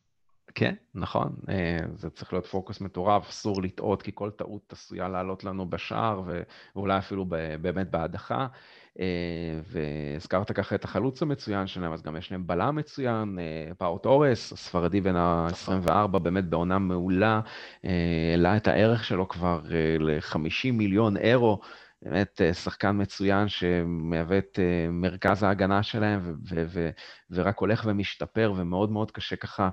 כן, נכון, אה, זה צריך להיות פוקוס מטורף, אסור לטעות, כי כל טעות עשויה לעלות לנו בשער, ואולי אפילו באמת בהדחה. אה, והזכרת ככה את החלוץ המצוין שלהם, אז גם יש להם בלם מצוין, אה, פאו טורס, הספרדי בן ה-24, באמת בעונה מעולה, העלה את הערך שלו כבר ל-50 מיליון אירו. באמת שחקן מצוין שמהווה את מרכז ההגנה שלהם ורק הולך ומשתפר ומאוד מאוד קשה ככה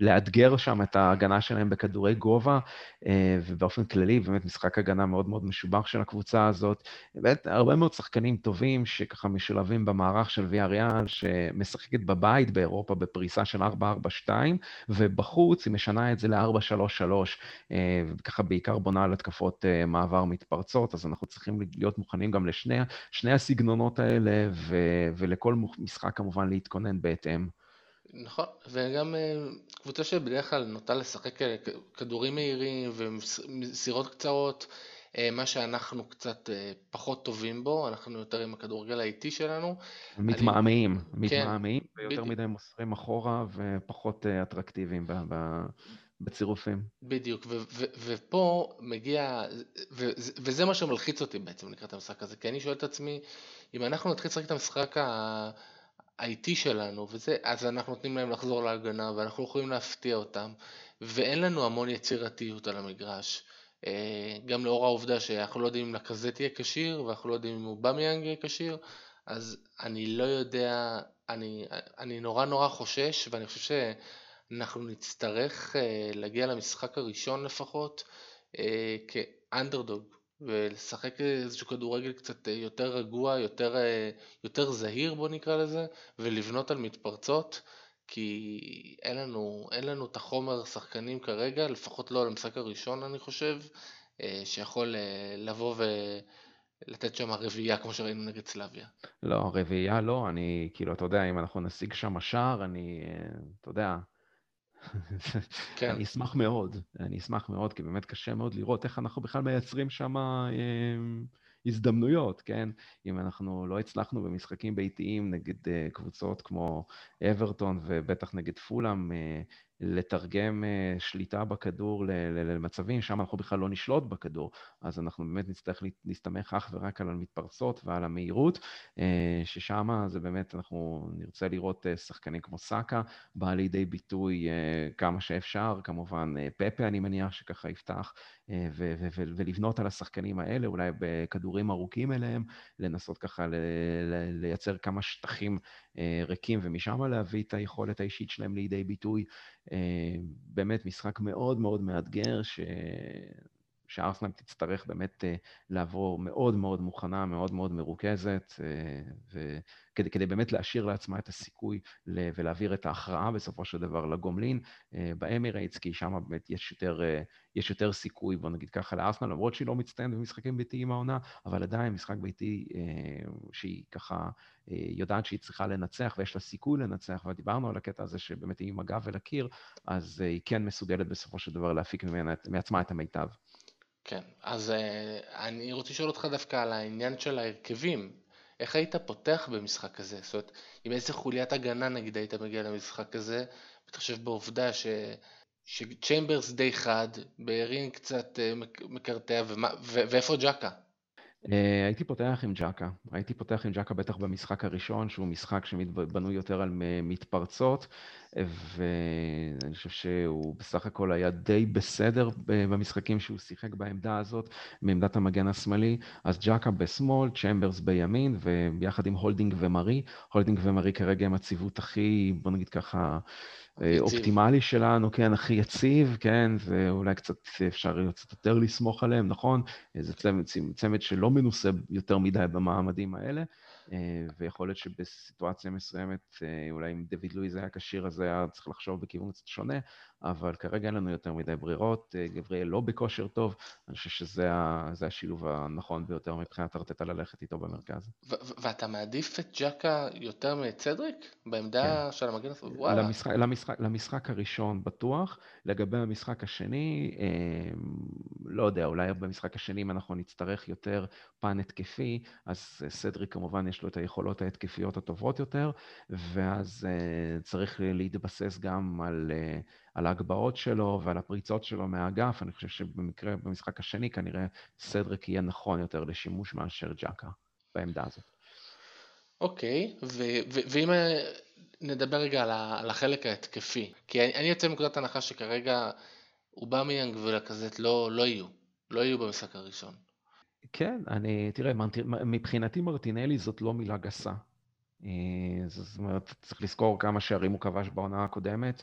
לאתגר שם את ההגנה שלהם בכדורי גובה, אה, ובאופן כללי, באמת משחק הגנה מאוד מאוד משובח של הקבוצה הזאת. באמת, הרבה מאוד שחקנים טובים שככה משולבים במערך של ויה ריאל, שמשחקת בבית באירופה בפריסה של 4-4-2, ובחוץ היא משנה את זה ל-4-3-3, אה, וככה בעיקר בונה על התקפות אה, מעבר מתפרצות, אז אנחנו צריכים להיות מוכנים גם לשני הסגנונות האלה, ו- ולכל משחק כמובן להתכונן בהתאם. נכון, וגם אה, קבוצה שבדרך כלל נוטה לשחק אה, כדורים מהירים ומסירות קצרות, אה, מה שאנחנו קצת פחות טובים בו, אנחנו יותר עם הכדורגל האיטי שלנו. מתמהמהים, אני... מתמהמהים, כן, ויותר בדיוק. מדי מוסרים אחורה ופחות אטרקטיביים בצירופים. בדיוק, ו- ו- ופה מגיע, ו- וזה מה שמלחיץ אותי בעצם לקראת המשחק הזה, כי אני שואל את עצמי, אם אנחנו נתחיל לשחק את המשחק ה... האיטי שלנו, וזה, אז אנחנו נותנים להם לחזור להגנה, ואנחנו יכולים להפתיע אותם, ואין לנו המון יצירתיות על המגרש. אה, גם לאור העובדה שאנחנו לא יודעים אם לקזט יהיה כשיר, ואנחנו לא יודעים אם אובמיאנג יהיה כשיר, אז אני לא יודע, אני, אני נורא נורא חושש, ואני חושב שאנחנו נצטרך אה, להגיע למשחק הראשון לפחות, אה, כאנדרדוג. ולשחק איזשהו כדורגל קצת אה, יותר רגוע, יותר, אה, יותר זהיר בוא נקרא לזה, ולבנות על מתפרצות, כי אין לנו, אין לנו את החומר שחקנים כרגע, לפחות לא למשחק הראשון אני חושב, אה, שיכול לבוא ולתת שם רביעייה כמו שראינו נגד סלאביה. לא, רביעייה לא, אני, כאילו, אתה יודע, אם אנחנו נשיג שם שער, אני, אתה יודע, כן. אני אשמח מאוד, אני אשמח מאוד, כי באמת קשה מאוד לראות איך אנחנו בכלל מייצרים שם אה, הזדמנויות, כן? אם אנחנו לא הצלחנו במשחקים ביתיים נגד אה, קבוצות כמו אברטון ובטח נגד פולאם, אה, לתרגם אה, שליטה בכדור למצבים, שם אנחנו בכלל לא נשלוט בכדור, אז אנחנו באמת נצטרך להסתמך אך ורק על המתפרצות ועל המהירות, אה, ששם זה באמת, אנחנו נרצה לראות אה, שחקנים כמו סאקה, בא לידי ביטוי כמה שאפשר, כמובן פפה אני מניח שככה יפתח, ולבנות על השחקנים האלה, אולי בכדורים ארוכים אליהם, לנסות ככה לייצר כמה שטחים ריקים, ומשם להביא את היכולת האישית שלהם לידי ביטוי. באמת משחק מאוד מאוד מאתגר, ש... שארסנל תצטרך באמת לעבור מאוד מאוד מוכנה, מאוד מאוד מרוכזת, וכדי כדי באמת להשאיר לעצמה את הסיכוי ולהעביר את ההכרעה בסופו של דבר לגומלין באמירייטס, כי שם באמת יש יותר, יש יותר סיכוי, בוא נגיד ככה, לארסנל, למרות שהיא לא מצטיינת במשחקים ביתיים העונה, אבל עדיין משחק ביתי שהיא ככה יודעת שהיא צריכה לנצח ויש לה סיכוי לנצח, ודיברנו על הקטע הזה שבאמת היא עם הגב אל הקיר, אז היא כן מסוגלת בסופו של דבר להפיק ממנה, מעצמה את המיטב. כן, אז אני רוצה לשאול אותך דווקא על העניין של ההרכבים. איך היית פותח במשחק כזה? זאת אומרת, עם איזה חוליית הגנה נגיד היית מגיע למשחק כזה, מתחשב בעובדה ש... שצ'יימברס די חד, בארין קצת מקרטע, ואיפה ג'קה? אה, הייתי פותח עם ג'קה, הייתי פותח עם ג'קה בטח במשחק הראשון, שהוא משחק שבנוי יותר על מתפרצות, ואני חושב שהוא בסך הכל היה די בסדר במשחקים שהוא שיחק בעמדה הזאת, מעמדת המגן השמאלי, אז ג'קה בשמאל, צ'מברס בימין, וביחד עם הולדינג ומרי, הולדינג ומרי כרגע הם הציוות הכי, בוא נגיד ככה, יציב. אופטימלי שלנו, כן, הכי יציב, כן, ואולי קצת אפשר קצת יותר לסמוך עליהם, נכון? זה צמד, צמד שלא מנוסה יותר מדי במעמדים האלה, אה, ויכול להיות שבסיטואציה מסוימת, אה, אולי אם דוד לואיז היה כשיר, אז היה צריך לחשוב בכיוון קצת שונה, אבל כרגע אין לנו יותר מדי ברירות. אה, גבריאל לא בכושר טוב, אני חושב שזה השילוב הנכון ביותר מבחינת ארטטה ללכת איתו במרכז. ואתה מעדיף את ג'קה יותר מצדריק? בעמדה כן. של המגן? וואלה. למשחק, למשחק, למשחק הראשון בטוח, לגבי המשחק השני, לא יודע, אולי במשחק השני אם אנחנו נצטרך יותר פן התקפי, אז סדריק כמובן יש לו את היכולות ההתקפיות הטובות יותר, ואז צריך להתבסס גם על... על ההגבהות שלו ועל הפריצות שלו מהאגף, אני חושב שבמקרה, במשחק השני כנראה סדריק יהיה נכון יותר לשימוש מאשר ג'קה בעמדה הזאת. אוקיי, ואם נדבר רגע על, על החלק ההתקפי, כי אני, אני יוצא מנקודת הנחה שכרגע אובמיאנג ולקזט לא, לא יהיו, לא יהיו במשחק הראשון. כן, אני, תראה, מבחינתי מרטינלי זאת לא מילה גסה. אה, זאת אומרת, צריך לזכור כמה שערים הוא כבש בעונה הקודמת,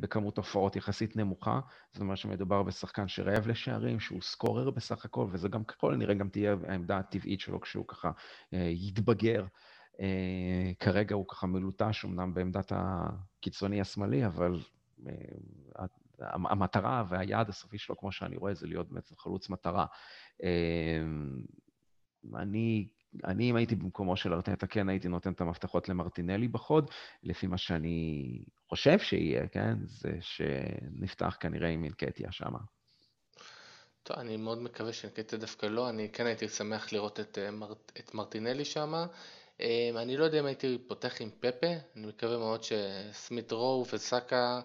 בכמות הופעות יחסית נמוכה, זאת אומרת שמדובר בשחקן שרעב לשערים, שהוא סקורר בסך הכל, וזה גם ככל הנראה גם תהיה העמדה הטבעית שלו כשהוא ככה אה, יתבגר. כרגע הוא ככה מלוטש אמנם בעמדת הקיצוני השמאלי, אבל המטרה והיעד הסופי שלו, כמו שאני רואה, זה להיות בעצם חלוץ מטרה. אני אני, אם הייתי במקומו של ארטטה, כן הייתי נותן את המפתחות למרטינלי בחוד, לפי מה שאני חושב שיהיה, כן? זה שנפתח כנראה עם אינקטיה שמה. טוב, אני מאוד מקווה שאינקטיה דווקא לא, אני כן הייתי שמח לראות את, אה, את מרטינלי שמה. אה, אני לא יודע אם הייתי פותח עם פפה, אני מקווה מאוד שסמית רו וסאקה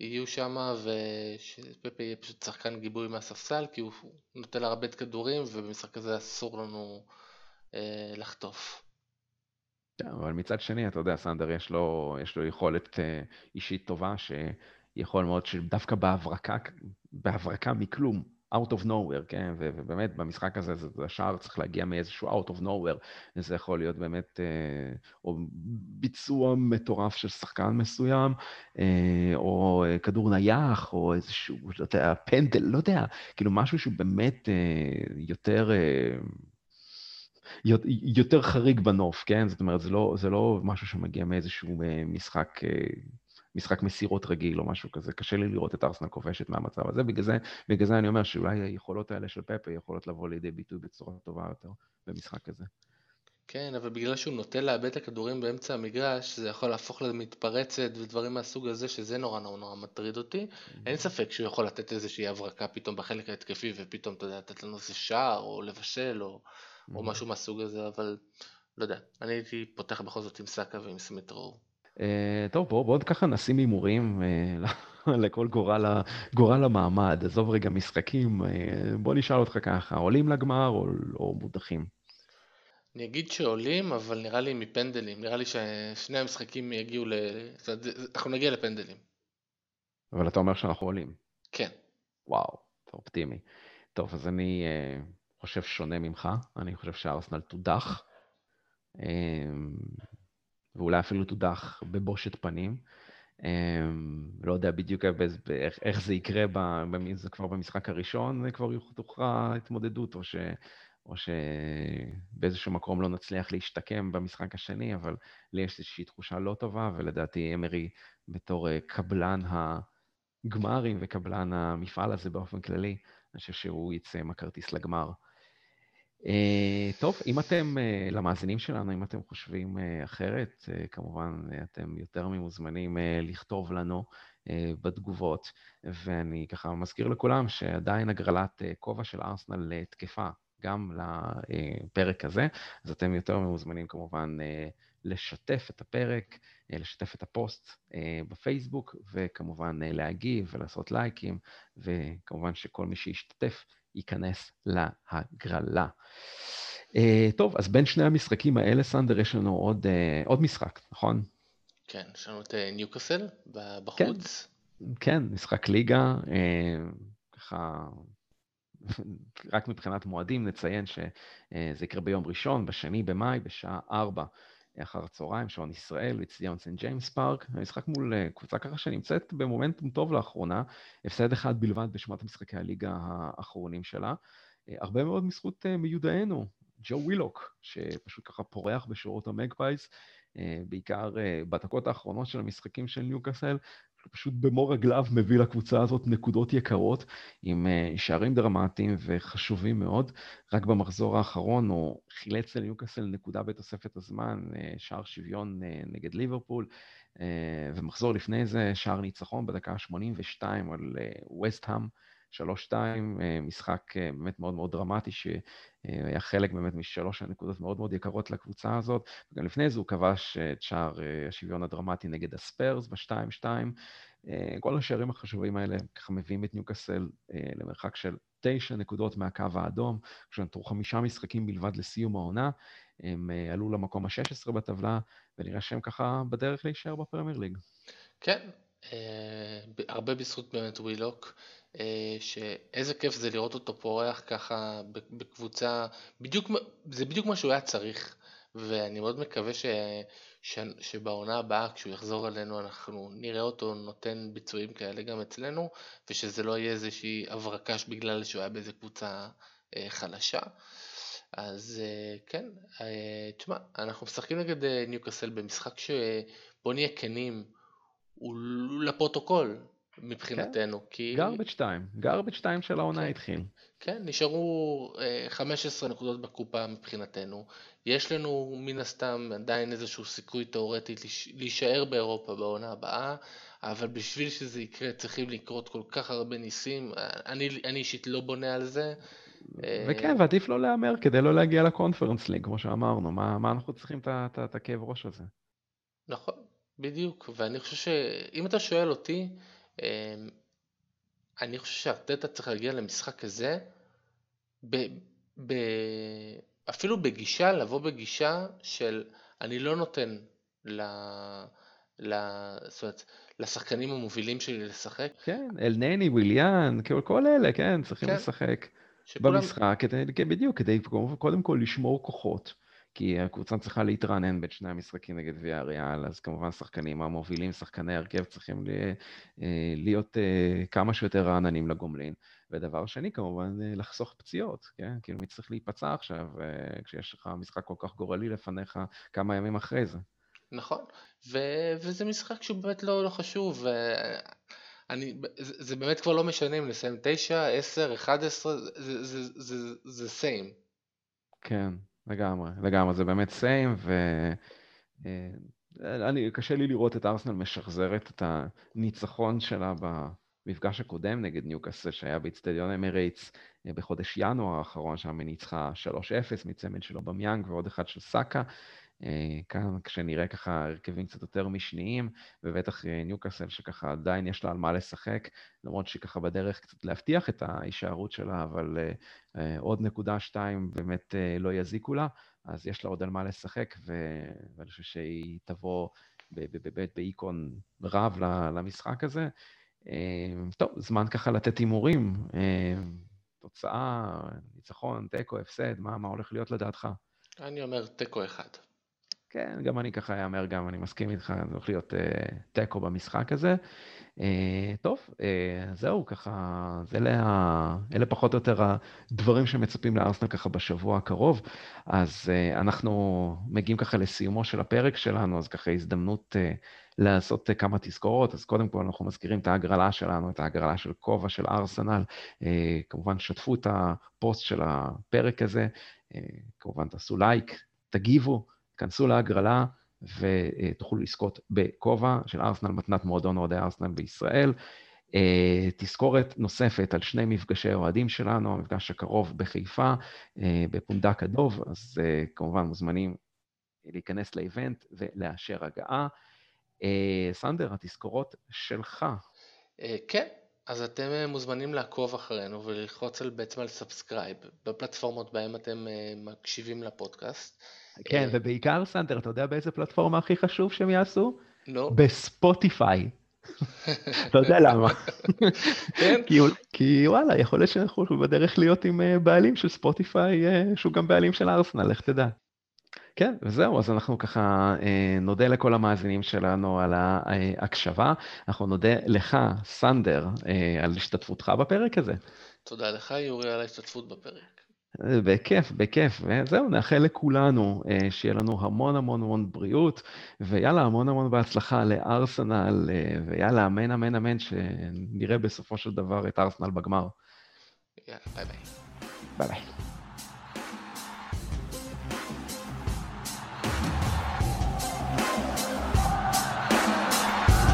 יהיו שם, ושפפה יהיה פשוט שחקן גיבוי מהספסל, כי הוא נותן להרבה כדורים, ובמשחק הזה אסור לנו... אה, לחטוף. כן, אבל מצד שני, אתה יודע, סנדר יש לו, יש לו יכולת אה, אישית טובה, שיכול מאוד שדווקא בהברקה, בהברקה מכלום, out of nowhere, כן, ובאמת במשחק הזה, זה, השער צריך להגיע מאיזשהו out of nowhere, זה יכול להיות באמת, אה, או ביצוע מטורף של שחקן מסוים, או כדור נייח, או איזשהו, לא יודע, פנדל, לא יודע, כאילו משהו שהוא באמת יותר... יותר חריג בנוף, כן? זאת אומרת, זה לא, זה לא משהו שמגיע מאיזשהו אה, משחק, אה, משחק מסירות רגיל או משהו כזה. קשה לי לראות את ארסנל כובשת מהמצב הזה, בגלל זה, בגלל זה אני אומר שאולי היכולות האלה של פפה יכולות לבוא לידי ביטוי בצורה טובה יותר במשחק הזה. כן, אבל בגלל שהוא נוטה לאבד את הכדורים באמצע המגרש, זה יכול להפוך למתפרצת ודברים מהסוג הזה, שזה נורא נורא נורא מטריד אותי. Mm-hmm. אין ספק שהוא יכול לתת איזושהי הברקה פתאום בחלק ההתקפי, ופתאום, אתה יודע, לתת לנו איזה שער, או לבשל, או... או משהו מהסוג הזה, אבל לא יודע, אני הייתי פותח בכל זאת עם סאקה ועם סמיטרו. אה, טוב, בואו בוא ככה נשים הימורים אה, לכל גורל, גורל המעמד, עזוב רגע משחקים, אה, בוא נשאל אותך ככה, עולים לגמר או, או מודחים? אני אגיד שעולים, אבל נראה לי מפנדלים, נראה לי ששני המשחקים יגיעו ל... אנחנו נגיע לפנדלים. אבל אתה אומר שאנחנו עולים. כן. וואו, אתה אופטימי. טוב, אז אני חושב שונה ממך, אני חושב שארסנל תודח, אמ, ואולי אפילו תודח בבושת פנים. לא יודע בדיוק איך, זה יקרה, זה כבר במשחק הראשון, כבר תוכרע התמודדות, או, ש, או שבאיזשהו מקום לא נצליח להשתקם במשחק השני, אבל לי יש איזושהי תחושה לא טובה, ולדעתי אמרי בתור קבלן הגמרים וקבלן המפעל הזה באופן כללי, אני חושב שהוא יצא עם הכרטיס לגמר. Uh, טוב, אם אתם, uh, למאזינים שלנו, אם אתם חושבים uh, אחרת, uh, כמובן uh, אתם יותר ממוזמנים uh, לכתוב לנו uh, בתגובות, ואני ככה מזכיר לכולם שעדיין הגרלת uh, כובע של ארסנל תקפה גם לפרק הזה, אז אתם יותר ממוזמנים כמובן uh, לשתף את הפרק, uh, לשתף את הפוסט uh, בפייסבוק, וכמובן uh, להגיב ולעשות לייקים, וכמובן שכל מי שישתתף ייכנס להגרלה. Uh, טוב, אז בין שני המשחקים האלה, סנדר, יש לנו עוד, uh, עוד משחק, נכון? כן, יש לנו את ניוקאסל בחוץ. כן, כן, משחק ליגה, ככה, רק מבחינת מועדים נציין שזה יקרה ביום ראשון, בשני במאי, בשעה 4 אחר הצהריים, שעון ישראל, באצטדיון סנט ג'יימס פארק. המשחק מול אה, קבוצה ככה שנמצאת במומנטום טוב לאחרונה, הפסד אחד בלבד בשמונת משחקי הליגה האחרונים שלה. אה, הרבה מאוד בזכות אה, מיודענו, ג'ו ווילוק, שפשוט ככה פורח בשורות המגפייז, בעיקר בדקות האחרונות של המשחקים של ניוקאסל, פשוט במו רגליו מביא לקבוצה הזאת נקודות יקרות עם אה, שערים דרמטיים וחשובים מאוד. רק במחזור האחרון הוא חילץ לניוקאסל נקודה בתוספת הזמן, אה, שער שוויון אה, נגד ליברפול, ומחזור לפני זה שער ניצחון בדקה ה-82 על וסט-האם. 3-2, משחק באמת מאוד מאוד דרמטי, שהיה חלק באמת משלוש הנקודות מאוד מאוד יקרות לקבוצה הזאת. וגם לפני זה הוא כבש את שער השוויון הדרמטי נגד הספיירס ב-2-2. כל השערים החשובים האלה ככה מביאים את ניוקאסל למרחק של תשע נקודות מהקו האדום, כשנותרו חמישה משחקים בלבד לסיום העונה. הם עלו למקום ה-16 בטבלה, ונראה שהם ככה בדרך להישאר בפרמייר ליג. כן, הרבה בזכות באמת ווילוק. אה, שאיזה כיף זה לראות אותו פורח ככה בקבוצה, בדיוק, זה בדיוק מה שהוא היה צריך, ואני מאוד מקווה ש, ש, שבעונה הבאה כשהוא יחזור אלינו אנחנו נראה אותו נותן ביצועים כאלה גם אצלנו, ושזה לא יהיה איזושהי הברקש בגלל שהוא היה באיזה קבוצה אה, חלשה. אז אה, כן, תשמע, אנחנו משחקים נגד ניוקאסל במשחק שבוא נהיה כנים, הוא לפרוטוקול, מבחינתנו. כן, כי... גרבג' 2, גרבג' 2 של העונה כן, התחיל. כן, נשארו 15 אה, נקודות בקופה מבחינתנו. יש לנו מן הסתם עדיין איזשהו סיכוי תאורטי להישאר באירופה בעונה הבאה, אבל בשביל שזה יקרה צריכים לקרות כל כך הרבה ניסים. אני, אני אישית לא בונה על זה. אה, וכן, ועדיף לא להמר כדי לא להגיע לקונפרנס ליג, כמו שאמרנו. מה, מה אנחנו צריכים את הכאב ראש הזה? נכון, בדיוק. ואני חושב שאם אתה שואל אותי, אמ, אני חושב שארטטה צריך להגיע למשחק כזה, ב, ב, אפילו בגישה, לבוא בגישה של אני לא נותן ל, ל, זאת אומרת, לשחקנים המובילים שלי לשחק. כן, אלנני, וויליאן, כל אלה, כן, צריכים כן. לשחק שכולם... במשחק, כדי, בדיוק, כדי קודם כל לשמור כוחות. כי הקבוצה צריכה להתרענן בין שני המשחקים נגד ויה ריאל, אז כמובן שחקנים המובילים, שחקני הרכב צריכים אה, להיות אה, כמה שיותר רעננים לגומלין. ודבר שני, כמובן, אה, לחסוך פציעות, כן? כאילו מי צריך להיפצע עכשיו, כשיש לך משחק כל כך גורלי לפניך כמה ימים אחרי זה. נכון, ו- וזה משחק שהוא באמת לא, לא חשוב. אני, זה, זה באמת כבר לא משנה אם נסיים 9, 10, 11, זה, זה, זה, זה, זה same. כן, לגמרי, לגמרי, זה באמת סיים, ואני, אה, קשה לי לראות את ארסנל משחזרת את הניצחון שלה במפגש הקודם נגד ניוקאסל שהיה באיצטדיון אמרייטס אה, בחודש ינואר האחרון, שם היא ניצחה 3-0 מצמד של אובמיאנג ועוד אחד של סאקה. אה, כאן כשנראה ככה הרכבים קצת יותר משניים, ובטח אה, ניוקאסל שככה עדיין יש לה על מה לשחק, למרות שהיא ככה בדרך קצת להבטיח את ההישארות שלה, אבל אה, עוד נקודה שתיים באמת לא יזיקו לה, אז יש לה עוד על מה לשחק, ואני חושב שהיא תבוא באמת באיקון רב למשחק הזה. טוב, זמן ככה לתת הימורים. תוצאה, ניצחון, תיקו, הפסד, מה, מה הולך להיות לדעתך? אני אומר תיקו אחד. כן, גם אני ככה אאמר, גם אני מסכים איתך, זה הולך להיות uh, תיקו במשחק הזה. Uh, טוב, uh, זהו, ככה, זה אלה, ה... אלה פחות או יותר הדברים שמצפים לארסנל ככה בשבוע הקרוב. אז uh, אנחנו מגיעים ככה לסיומו של הפרק שלנו, אז ככה הזדמנות uh, לעשות uh, כמה תזכורות. אז קודם כל אנחנו מזכירים את ההגרלה שלנו, את ההגרלה של כובע של ארסנל. Uh, כמובן, שתפו את הפוסט של הפרק הזה, uh, כמובן תעשו לייק, תגיבו. כנסו להגרלה ותוכלו לזכות בכובע של ארסנל, מתנת מועדון אוהדי ארסנל בישראל. אה, תזכורת נוספת על שני מפגשי אוהדים שלנו, המפגש הקרוב בחיפה, אה, בפונדק הדוב, אז אה, כמובן מוזמנים להיכנס ל event ולאשר הגעה. סנדר, התזכורות שלך. כן, אז אתם מוזמנים לעקוב אחרינו וללחוץ על, בעצם על subscribe בפלטפורמות בהן אתם מקשיבים לפודקאסט. כן, ובעיקר, סנדר, אתה יודע באיזה פלטפורמה הכי חשוב שהם יעשו? לא. בספוטיפיי. אתה יודע למה. כן? כי וואלה, יכול להיות שאנחנו בדרך להיות עם אה, בעלים של ספוטיפיי, אה, שהוא גם בעלים של ארסנל, לך תדע. כן, וזהו, אז אנחנו ככה אה, נודה לכל המאזינים שלנו על ההקשבה. אנחנו נודה לך, סנדר, על השתתפותך בפרק הזה. תודה לך, יורי, על ההשתתפות בפרק. בכיף, בכיף, וזהו, נאחל לכולנו אה, שיהיה לנו המון המון המון בריאות, ויאללה, המון המון בהצלחה לארסנל, אה, ויאללה, אמן אמן אמן, שנראה בסופו של דבר את ארסנל בגמר. יאללה, ביי ביי. ביי ביי.